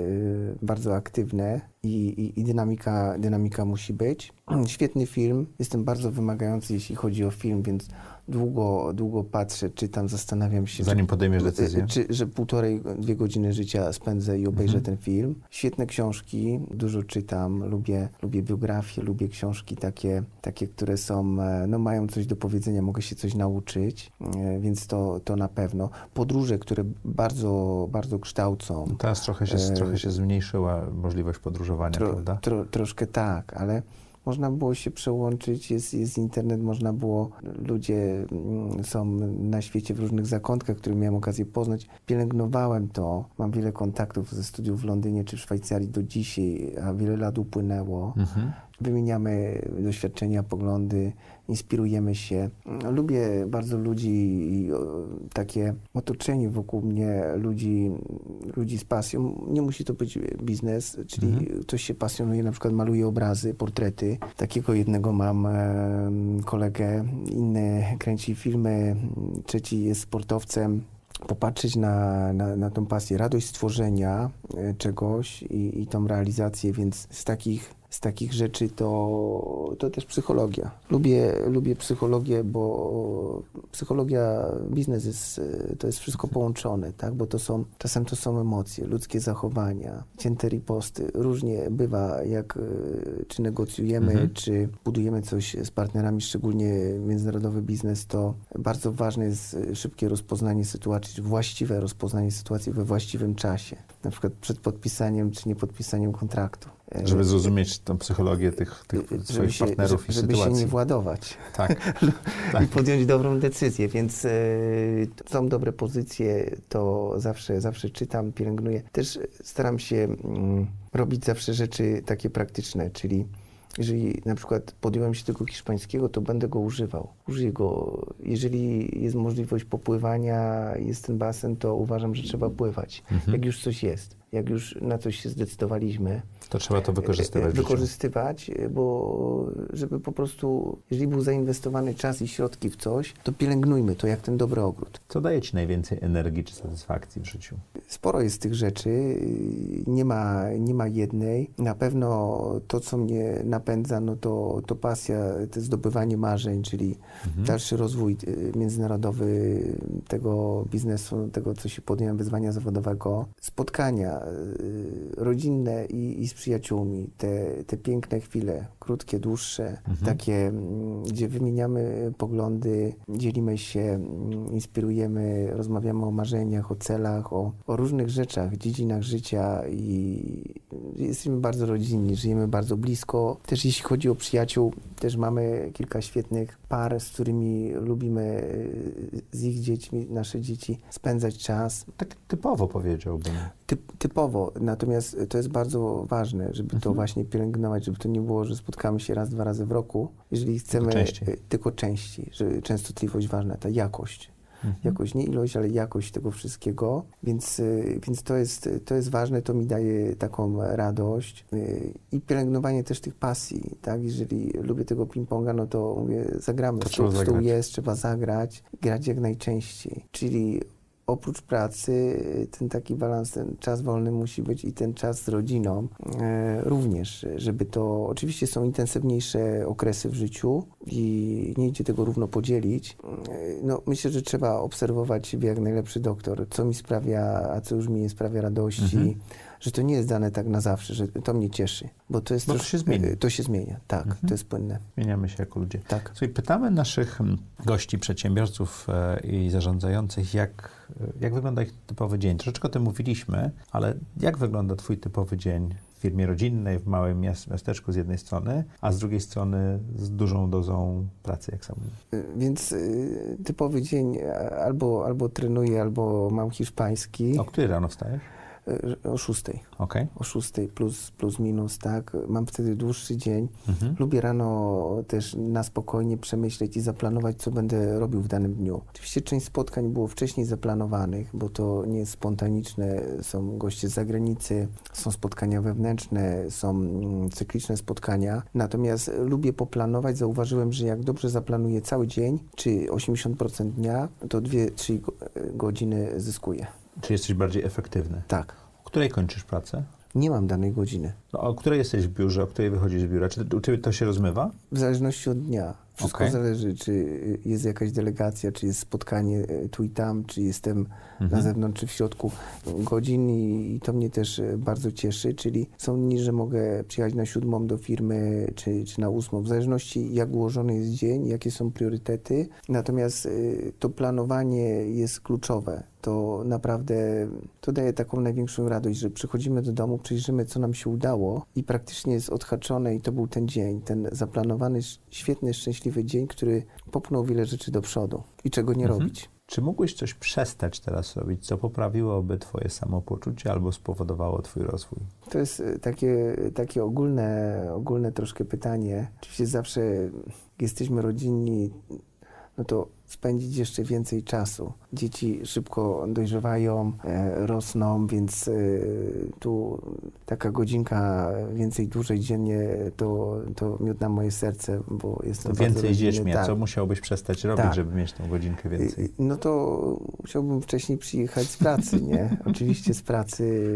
bardzo aktywne i, i, i dynamika, dynamika musi być. Świetny film. Jestem bardzo wymagający, jeśli chodzi o film, więc długo, długo patrzę, czytam, zastanawiam się. Zanim podejmiesz decyzję. Czy, że półtorej, dwie godziny życia spędzę i obejrzę Mhm. ten film. Świetne książki, dużo czytam, lubię, lubię biografie, lubię książki takie, takie, które są, e, no mają coś do powiedzenia, mogę się coś nauczyć, e, więc to, to na pewno. Podróże, które bardzo, bardzo kształcą. Teraz trochę się, E, trochę się zmniejszyła możliwość podróżowania, Tro, prawda? tro, troszkę tak, ale można było się przełączyć, jest, jest internet, można było, ludzie mm, są na świecie w różnych zakątkach, które miałem okazję poznać. Pielęgnowałem to, mam wiele kontaktów ze studiów w Londynie czy w Szwajcarii do dzisiaj, a wiele lat upłynęło. Mhm. Wymieniamy doświadczenia, poglądy, inspirujemy się. Lubię bardzo ludzi i takie otoczenie wokół mnie ludzi, ludzi z pasją. Nie musi to być biznes, czyli Mhm. ktoś się pasjonuje, na przykład maluje obrazy, portrety. Takiego jednego mam kolegę, inny kręci filmy, trzeci jest sportowcem popatrzeć na, na, na tą pasję, radość stworzenia e, czegoś i, i tą realizację, więc z takich, z takich rzeczy to, to też psychologia. Lubię, lubię psychologię, bo psychologia, biznes jest, to jest wszystko połączone, tak? bo to są, czasem to są emocje, ludzkie zachowania, cięte riposty. Różnie bywa, jak e, czy negocjujemy, Mhm. czy budujemy coś z partnerami, szczególnie międzynarodowy biznes, to bardzo ważne jest e, szybkie rozpoznanie sytuacji, właściwe rozpoznanie sytuacji we właściwym czasie. Na przykład przed podpisaniem czy niepodpisaniem kontraktu. Żeby zrozumieć tą psychologię tych, tych swoich się, partnerów żeby, i żeby się sytuacji. nie władować Tak. i podjąć dobrą decyzję, więc e, są dobre pozycje, to zawsze, zawsze czytam, pielęgnuję. Też staram się mm, robić zawsze rzeczy takie praktyczne, czyli jeżeli na przykład podjąłem się tego hiszpańskiego, to będę go używał. Użyję go. Jeżeli jest możliwość popływania, jest ten basen, to uważam, że trzeba pływać. Mhm. Jak już coś jest, jak już na coś się zdecydowaliśmy, To trzeba to wykorzystywać. wykorzystywać, bo żeby po prostu, jeżeli był zainwestowany czas i środki w coś, to pielęgnujmy to jak ten dobry ogród. Co daje Ci najwięcej energii czy satysfakcji w życiu? Sporo jest tych rzeczy, nie ma, nie ma jednej. Na pewno to, co mnie napędza, no to, to pasja, to zdobywanie marzeń, czyli Mhm. dalszy rozwój y, międzynarodowy tego biznesu, tego, co się podjąłem, wyzwania zawodowego. Spotkania y, rodzinne i, i przyjaciółmi, te, te piękne chwile, krótkie, dłuższe, Mhm. takie, mm, gdzie wymieniamy poglądy, dzielimy się, mm, inspirujemy, rozmawiamy o marzeniach, o celach, o, o różnych rzeczach, dziedzinach życia i jesteśmy bardzo rodzinni, żyjemy bardzo blisko. Też jeśli chodzi o przyjaciół, też mamy kilka świetnych par, z którymi lubimy y, z ich dziećmi, nasze dzieci, spędzać czas. Tak typowo powiedziałbym. Typ, typowo, natomiast to jest bardzo ważne, żeby to Mhm. właśnie pielęgnować, żeby to nie było, że spotkamy się raz, dwa razy w roku, jeżeli chcemy częściej. y, tylko częściej, że częstotliwość ważna, ta jakość. Mhm. Jakość, nie ilość, ale jakość tego wszystkiego, więc, y, więc to, jest, to jest ważne, to mi daje taką radość i pielęgnowanie też tych pasji, tak, jeżeli lubię tego ping-ponga, no to mówię, zagramy, To stół, stół jest, trzeba zagrać, grać jak najczęściej, czyli oprócz pracy ten taki balans, ten czas wolny musi być i ten czas z rodziną e, również, żeby to, oczywiście są intensywniejsze okresy w życiu i nie idzie tego równo podzielić. E, no, myślę, że trzeba obserwować siebie jak najlepszy doktor, co mi sprawia, a co już mi nie sprawia radości. Mhm że to nie jest dane tak na zawsze, że to mnie cieszy, bo to jest bo to się zmienia. To się zmienia, tak, mhm. to jest płynne. Zmieniamy się jako ludzie. Tak. Słuchaj, pytamy naszych mm, gości, przedsiębiorców e, i zarządzających, jak, e, jak wygląda ich typowy dzień. Troszeczkę o tym mówiliśmy, ale jak wygląda twój typowy dzień w firmie rodzinnej, w małym miasteczku z jednej strony, a z drugiej strony z dużą dozą pracy, jak sam mówisz. Więc typowy dzień albo, albo trenuję, albo mam hiszpański. O której rano wstajesz? O 6. Okay. O 6 plus, plus minus, tak. Mam wtedy dłuższy dzień. Mhm. Lubię rano też na spokojnie przemyśleć i zaplanować, co będę robił w danym dniu. Oczywiście część spotkań było wcześniej zaplanowanych, bo to nie jest spontaniczne. Są goście z zagranicy, są spotkania wewnętrzne, są mm, cykliczne spotkania. Natomiast lubię poplanować. Zauważyłem, że jak dobrze zaplanuję cały dzień, czy 80% dnia, to 2-3 godziny zyskuję. Czy jesteś bardziej efektywny? Tak. Której kończysz pracę? Nie mam danej godziny. No, o której jesteś w biurze, o której wychodzisz z biura? Czy u Ciebie to się rozmywa? W zależności od dnia. Wszystko okay. zależy, czy jest jakaś delegacja, czy jest spotkanie e, tu i tam, czy jestem mhm. na zewnątrz, czy w środku godzin i, i, to mnie też e, bardzo cieszy, czyli są dni, że mogę przyjechać na siódmą do firmy, czy, czy na ósmą, w zależności jak ułożony jest dzień, jakie są priorytety. Natomiast y, to planowanie jest kluczowe. To naprawdę, to daje taką największą radość, że przychodzimy do domu, przejrzymy, co nam się udało i praktycznie jest odhaczone i to był ten dzień, ten zaplanowany, świetny, szczęśliwy szczęśliwy dzień, który popchnął wiele rzeczy do przodu i czego nie mhm. robić. Czy mógłbyś coś przestać teraz robić, co poprawiłoby Twoje samopoczucie albo spowodowało Twój rozwój? To jest e, takie, takie ogólne, ogólne troszkę pytanie. Oczywiście zawsze jesteśmy rodzinni, no to spędzić jeszcze więcej czasu. Dzieci szybko dojrzewają, e, rosną, więc e, tu taka godzinka więcej, dłużej dziennie to, to miód na moje serce, bo jestem to więcej dziećmi, tak. co musiałbyś przestać robić, tak. żeby mieć tą godzinkę więcej? No to musiałbym wcześniej przyjechać z pracy, nie? Oczywiście z pracy,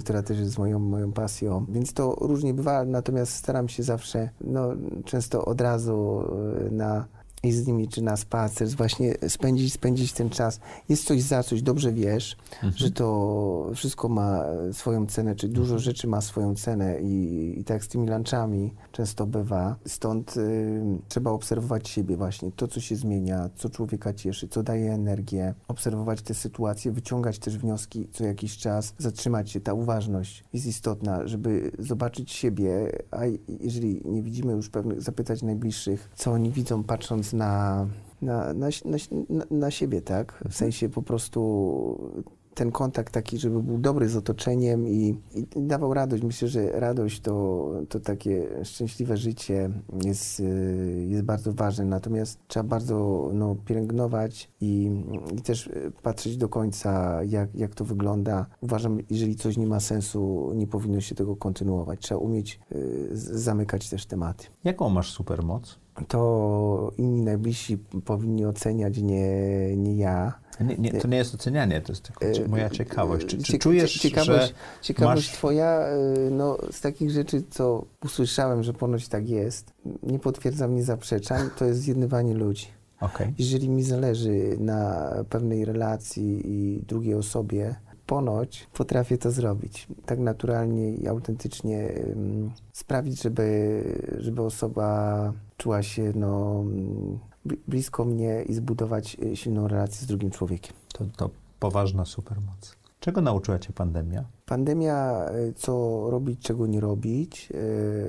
która też jest moją, moją pasją, więc to różnie bywa, natomiast staram się zawsze, no często od razu e, na i z nimi, czy na spacer, właśnie spędzić, spędzić ten czas. Jest coś za coś, dobrze wiesz, mhm. że to wszystko ma swoją cenę, czy dużo mhm. rzeczy ma swoją cenę i, i tak z tymi lunchami często bywa. Stąd y, trzeba obserwować siebie właśnie, to co się zmienia, co człowieka cieszy, co daje energię, obserwować te sytuacje, wyciągać też wnioski co jakiś czas, zatrzymać się. Ta uważność jest istotna, żeby zobaczyć siebie, a jeżeli nie widzimy już pewnych, zapytać najbliższych, co oni widzą patrząc na, na, na, na, na siebie, tak? W sensie po prostu ten kontakt taki, żeby był dobry z otoczeniem i, i, dawał radość. Myślę, że radość to, to takie szczęśliwe życie jest, y, jest bardzo ważne. Natomiast trzeba bardzo no, pielęgnować i, i też patrzeć do końca, jak, jak to wygląda. Uważam, jeżeli coś nie ma sensu, nie powinno się tego kontynuować. Trzeba umieć y, zamykać też tematy. Jaką masz supermoc? to inni najbliżsi powinni oceniać, nie, nie ja. Nie, nie, to nie jest ocenianie, to jest tylko e, moja ciekawość. Czy, czy czujesz, ciekawość, że Ciekawość masz... twoja, e, no, z takich rzeczy, co usłyszałem, że ponoć tak jest, nie potwierdzam, nie zaprzeczam, to jest zjednywanie ludzi. Okay. Jeżeli mi zależy na pewnej relacji i drugiej osobie, ponoć potrafię to zrobić. Tak naturalnie i autentycznie sprawić, żeby, żeby osoba czuła się no, blisko mnie i zbudować e, silną relację z drugim człowiekiem. To, to poważna supermoc. Czego nauczyła Cię pandemia? Pandemia, e, co robić, czego nie robić,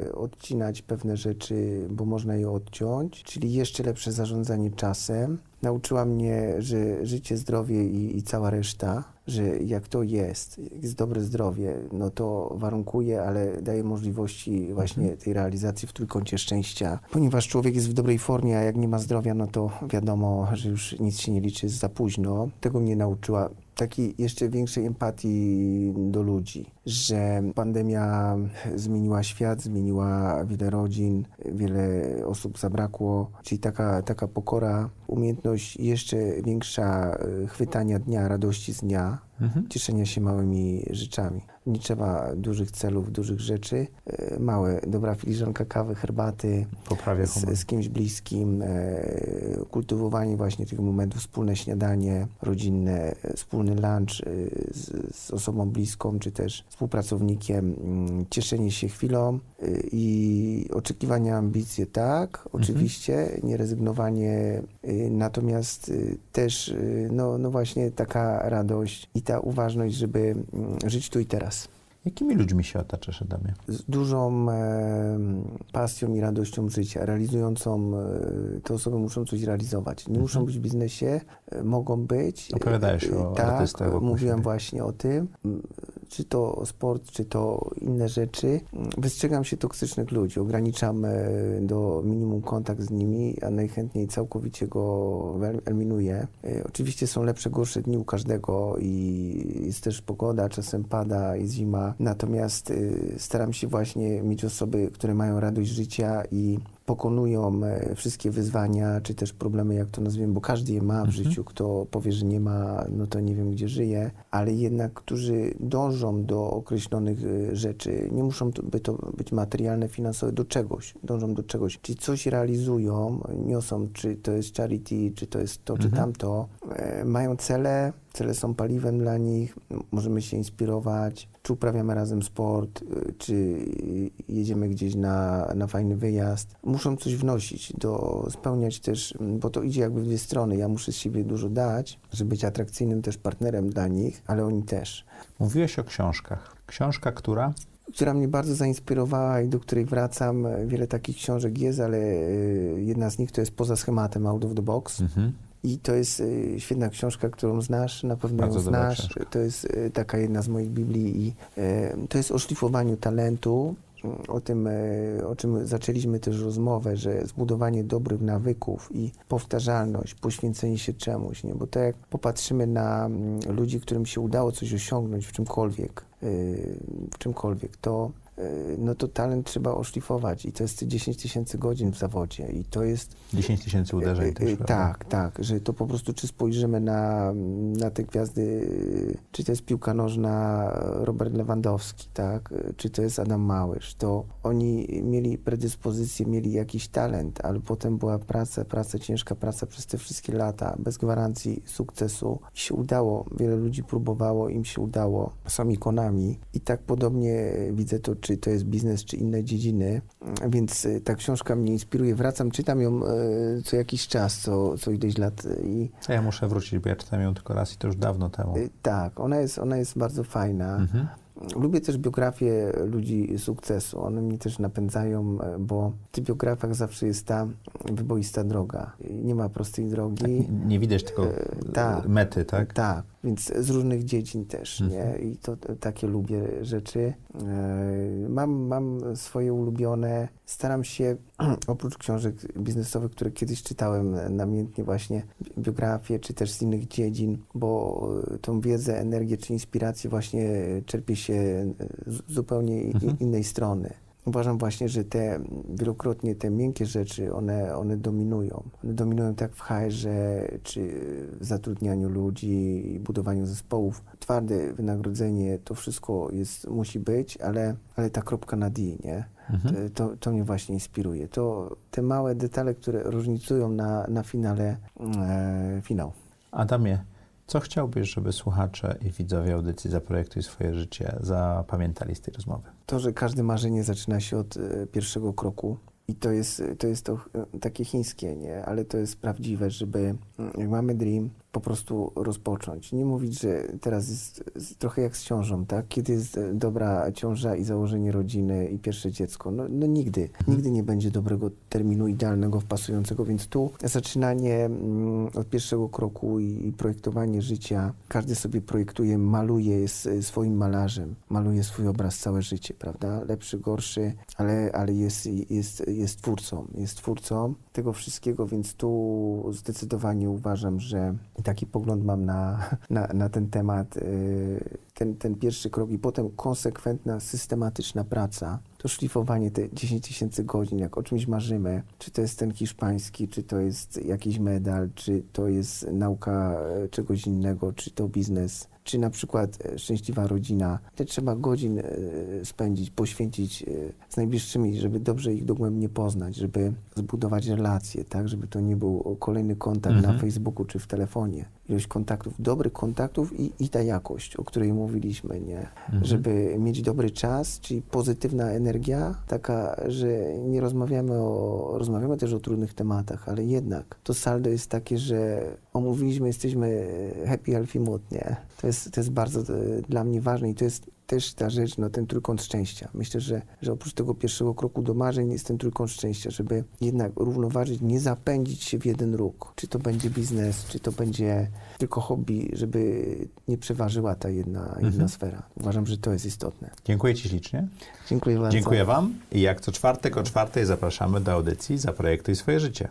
yy, odcinać pewne rzeczy, bo można je odciąć, czyli jeszcze lepsze zarządzanie czasem. Nauczyła mnie, że życie, zdrowie i, i cała reszta, że jak to jest, jest dobre zdrowie, no to warunkuje, ale daje możliwości właśnie mhm. tej realizacji w trójkącie szczęścia. Ponieważ człowiek jest w dobrej formie, a jak nie ma zdrowia, no to wiadomo, że już nic się nie liczy, jest za późno. Tego mnie nauczyła takiej jeszcze większej empatii do ludzi, że pandemia zmieniła świat, zmieniła wiele rodzin, wiele osób zabrakło, czyli taka, taka pokora, umiejętność jeszcze większa e, chwytania dnia, radości z dnia, mhm. cieszenia się małymi rzeczami. Nie trzeba dużych celów, dużych rzeczy. E, małe, dobra filiżanka kawy, herbaty z, z, kimś bliskim, e, kultywowanie właśnie tych momentów, wspólne śniadanie rodzinne, wspólny lunch e, z, z osobą bliską, czy też współpracownikiem, mm, cieszenie się chwilą i oczekiwania, ambicje, tak, mhm. oczywiście, mhm. nie rezygnowanie, natomiast też, no, no właśnie taka radość i ta uważność, żeby mm, żyć tu i teraz. Jakimi ludźmi się otaczasz, Adamie? Z dużą e, pasją i radością życia, realizującą, e, te osoby muszą coś realizować. Nie mhm. muszą być w biznesie, e, mogą być. Opowiadałeś o tak, artystach. mówiłem właśnie o tym czy to sport, czy to inne rzeczy, wystrzegam się toksycznych ludzi, ograniczam do minimum kontakt z nimi, a najchętniej całkowicie go eliminuję. E, oczywiście są lepsze, gorsze dni u każdego i jest też pogoda, czasem pada, jest zima, natomiast e, staram się właśnie mieć osoby, które mają radość życia i pokonują e, wszystkie wyzwania, czy też problemy, jak to nazwiemy, bo każdy je ma w mhm. życiu. Kto powie, że nie ma, no to nie wiem, gdzie żyje, ale jednak, którzy dążą do określonych e, rzeczy, nie muszą to, by to być materialne, finansowe, do czegoś, dążą do czegoś. Czyli coś realizują, niosą, czy to jest charity, czy to jest to, mhm. czy tamto, e, mają cele, cele są paliwem dla nich, możemy się inspirować, czy uprawiamy razem sport, y, czy jedziemy gdzieś na, na fajny wyjazd. Muszą coś wnosić, do, spełniać też, bo to idzie jakby w dwie strony. Ja muszę z siebie dużo dać, żeby być atrakcyjnym też partnerem dla nich, ale oni też. Mówiłeś o książkach. Książka, która? która mnie bardzo zainspirowała i do której wracam. Wiele takich książek jest, ale y, jedna z nich to jest Poza schematem Out of the Box. Mhm. I to jest y, świetna książka, którą znasz, na pewno Bardzo ją znasz. To jest y, taka jedna z moich Biblii i y, to jest o szlifowaniu talentu, o tym, o czym zaczęliśmy też rozmowę, że zbudowanie dobrych nawyków i powtarzalność, poświęcenie się czemuś, nie? bo tak jak popatrzymy na mm, ludzi, którym się udało coś osiągnąć w czymkolwiek, w czymkolwiek, to no to talent trzeba oszlifować i to jest 10 tysięcy godzin w zawodzie i to jest... 10 tysięcy uderzeń y, też, y, Tak, tak, że to po prostu czy spojrzymy na, na te gwiazdy, czy to jest piłka nożna Robert Lewandowski, tak, czy to jest Adam Małysz, to oni mieli predyspozycję, mieli jakiś talent, ale potem była praca, praca, ciężka praca przez te wszystkie lata, bez gwarancji sukcesu. I się udało, wiele ludzi próbowało, im się udało, są ikonami i tak podobnie widzę to czy to jest biznes, czy inne dziedziny. Więc y, ta książka mnie inspiruje. Wracam, czytam ją y, co jakiś czas, co, co ileś lat. I... Ja muszę wrócić, bo ja czytam ją tylko raz i to już dawno temu. Y, tak, ona jest, ona jest bardzo fajna. Mhm. Lubię też biografie ludzi sukcesu. One mnie też napędzają, bo w tych biografiach zawsze jest ta wyboista droga. Nie ma prostej drogi. Tak, nie, nie widać tylko tak, mety, tak? Tak więc z różnych dziedzin też, nie? Mhm. I to, takie lubię rzeczy. E, mam, mam swoje ulubione. Staram się, oprócz książek biznesowych, które kiedyś czytałem namiętnie właśnie, biografię, czy też z innych dziedzin, bo tą wiedzę, energię, czy inspirację właśnie czerpie się z zupełnie mhm. innej strony uważam właśnie, że te wielokrotnie te miękkie rzeczy, one, one dominują. One dominują tak w HR-ze, czy w zatrudnianiu ludzi, budowaniu zespołów. Twarde wynagrodzenie, to wszystko jest, musi być, ale, ale ta kropka na D, nie? Mhm. To, to mnie właśnie inspiruje. To te małe detale, które różnicują na, na finale e, finał. Adamie, co chciałbyś, żeby słuchacze i widzowie audycji Zaprojektuj swoje życie zapamiętali z tej rozmowy? To, że każde marzenie zaczyna się od e, pierwszego kroku, i to jest, to jest to e, takie chińskie, nie? Ale to jest prawdziwe, żeby mm, jak mamy dream, po prostu rozpocząć. Nie mówić, że teraz jest, trochę jak z ciążą, tak? Kiedy jest e, dobra ciąża i założenie rodziny i pierwsze dziecko. No, no nigdy. Mhm. Nigdy nie będzie dobrego terminu idealnego, wpasującego, więc tu zaczynanie mm, od pierwszego kroku i, projektowanie życia. Każdy sobie projektuje, maluje, jest swoim malarzem. Maluje swój obraz całe życie, prawda? Lepszy, gorszy, ale, ale jest, jest, jest twórcą. Jest twórcą tego wszystkiego, więc tu zdecydowanie uważam, że taki pogląd mam na, na, na ten temat. Y, ten, ten pierwszy krok i potem konsekwentna, systematyczna praca, to szlifowanie te 10 tysięcy godzin, jak o czymś marzymy, czy to jest ten hiszpański, czy to jest jakiś medal, czy to jest nauka e, czegoś innego, czy to biznes, czy na przykład e, szczęśliwa rodzina. Te trzeba godzin e, spędzić, poświęcić z najbliższymi, żeby dobrze ich dogłębnie poznać, żeby zbudować relacje, tak, żeby to nie był kolejny kontakt mhm. na Facebooku czy w telefonie. Ilość kontaktów, dobrych kontaktów i, i ta jakość, o której mówiliśmy, nie? Mhm. Żeby mieć dobry czas, czyli pozytywna energia, taka, że nie rozmawiamy o, rozmawiamy też o trudnych tematach, ale jednak to saldo jest takie, że omówiliśmy, jesteśmy happy, healthy, mood, nie? To jest, to jest bardzo to, dla mnie ważne i to jest też ta rzecz, no ten trójkąt szczęścia. Myślę, że, że oprócz tego pierwszego kroku do marzeń jest ten trójkąt szczęścia, żeby jednak równoważyć, nie zapędzić się w jeden róg. Czy to będzie biznes, czy to będzie tylko hobby, żeby nie przeważyła ta jedna, jedna mhm. sfera. Uważam, że to jest istotne. Dziękuję Ci ślicznie. Dziękuję bardzo. Dziękuję Wam i jak co czwartek o czwartej zapraszamy do audycji Zaprojektuj swoje życie.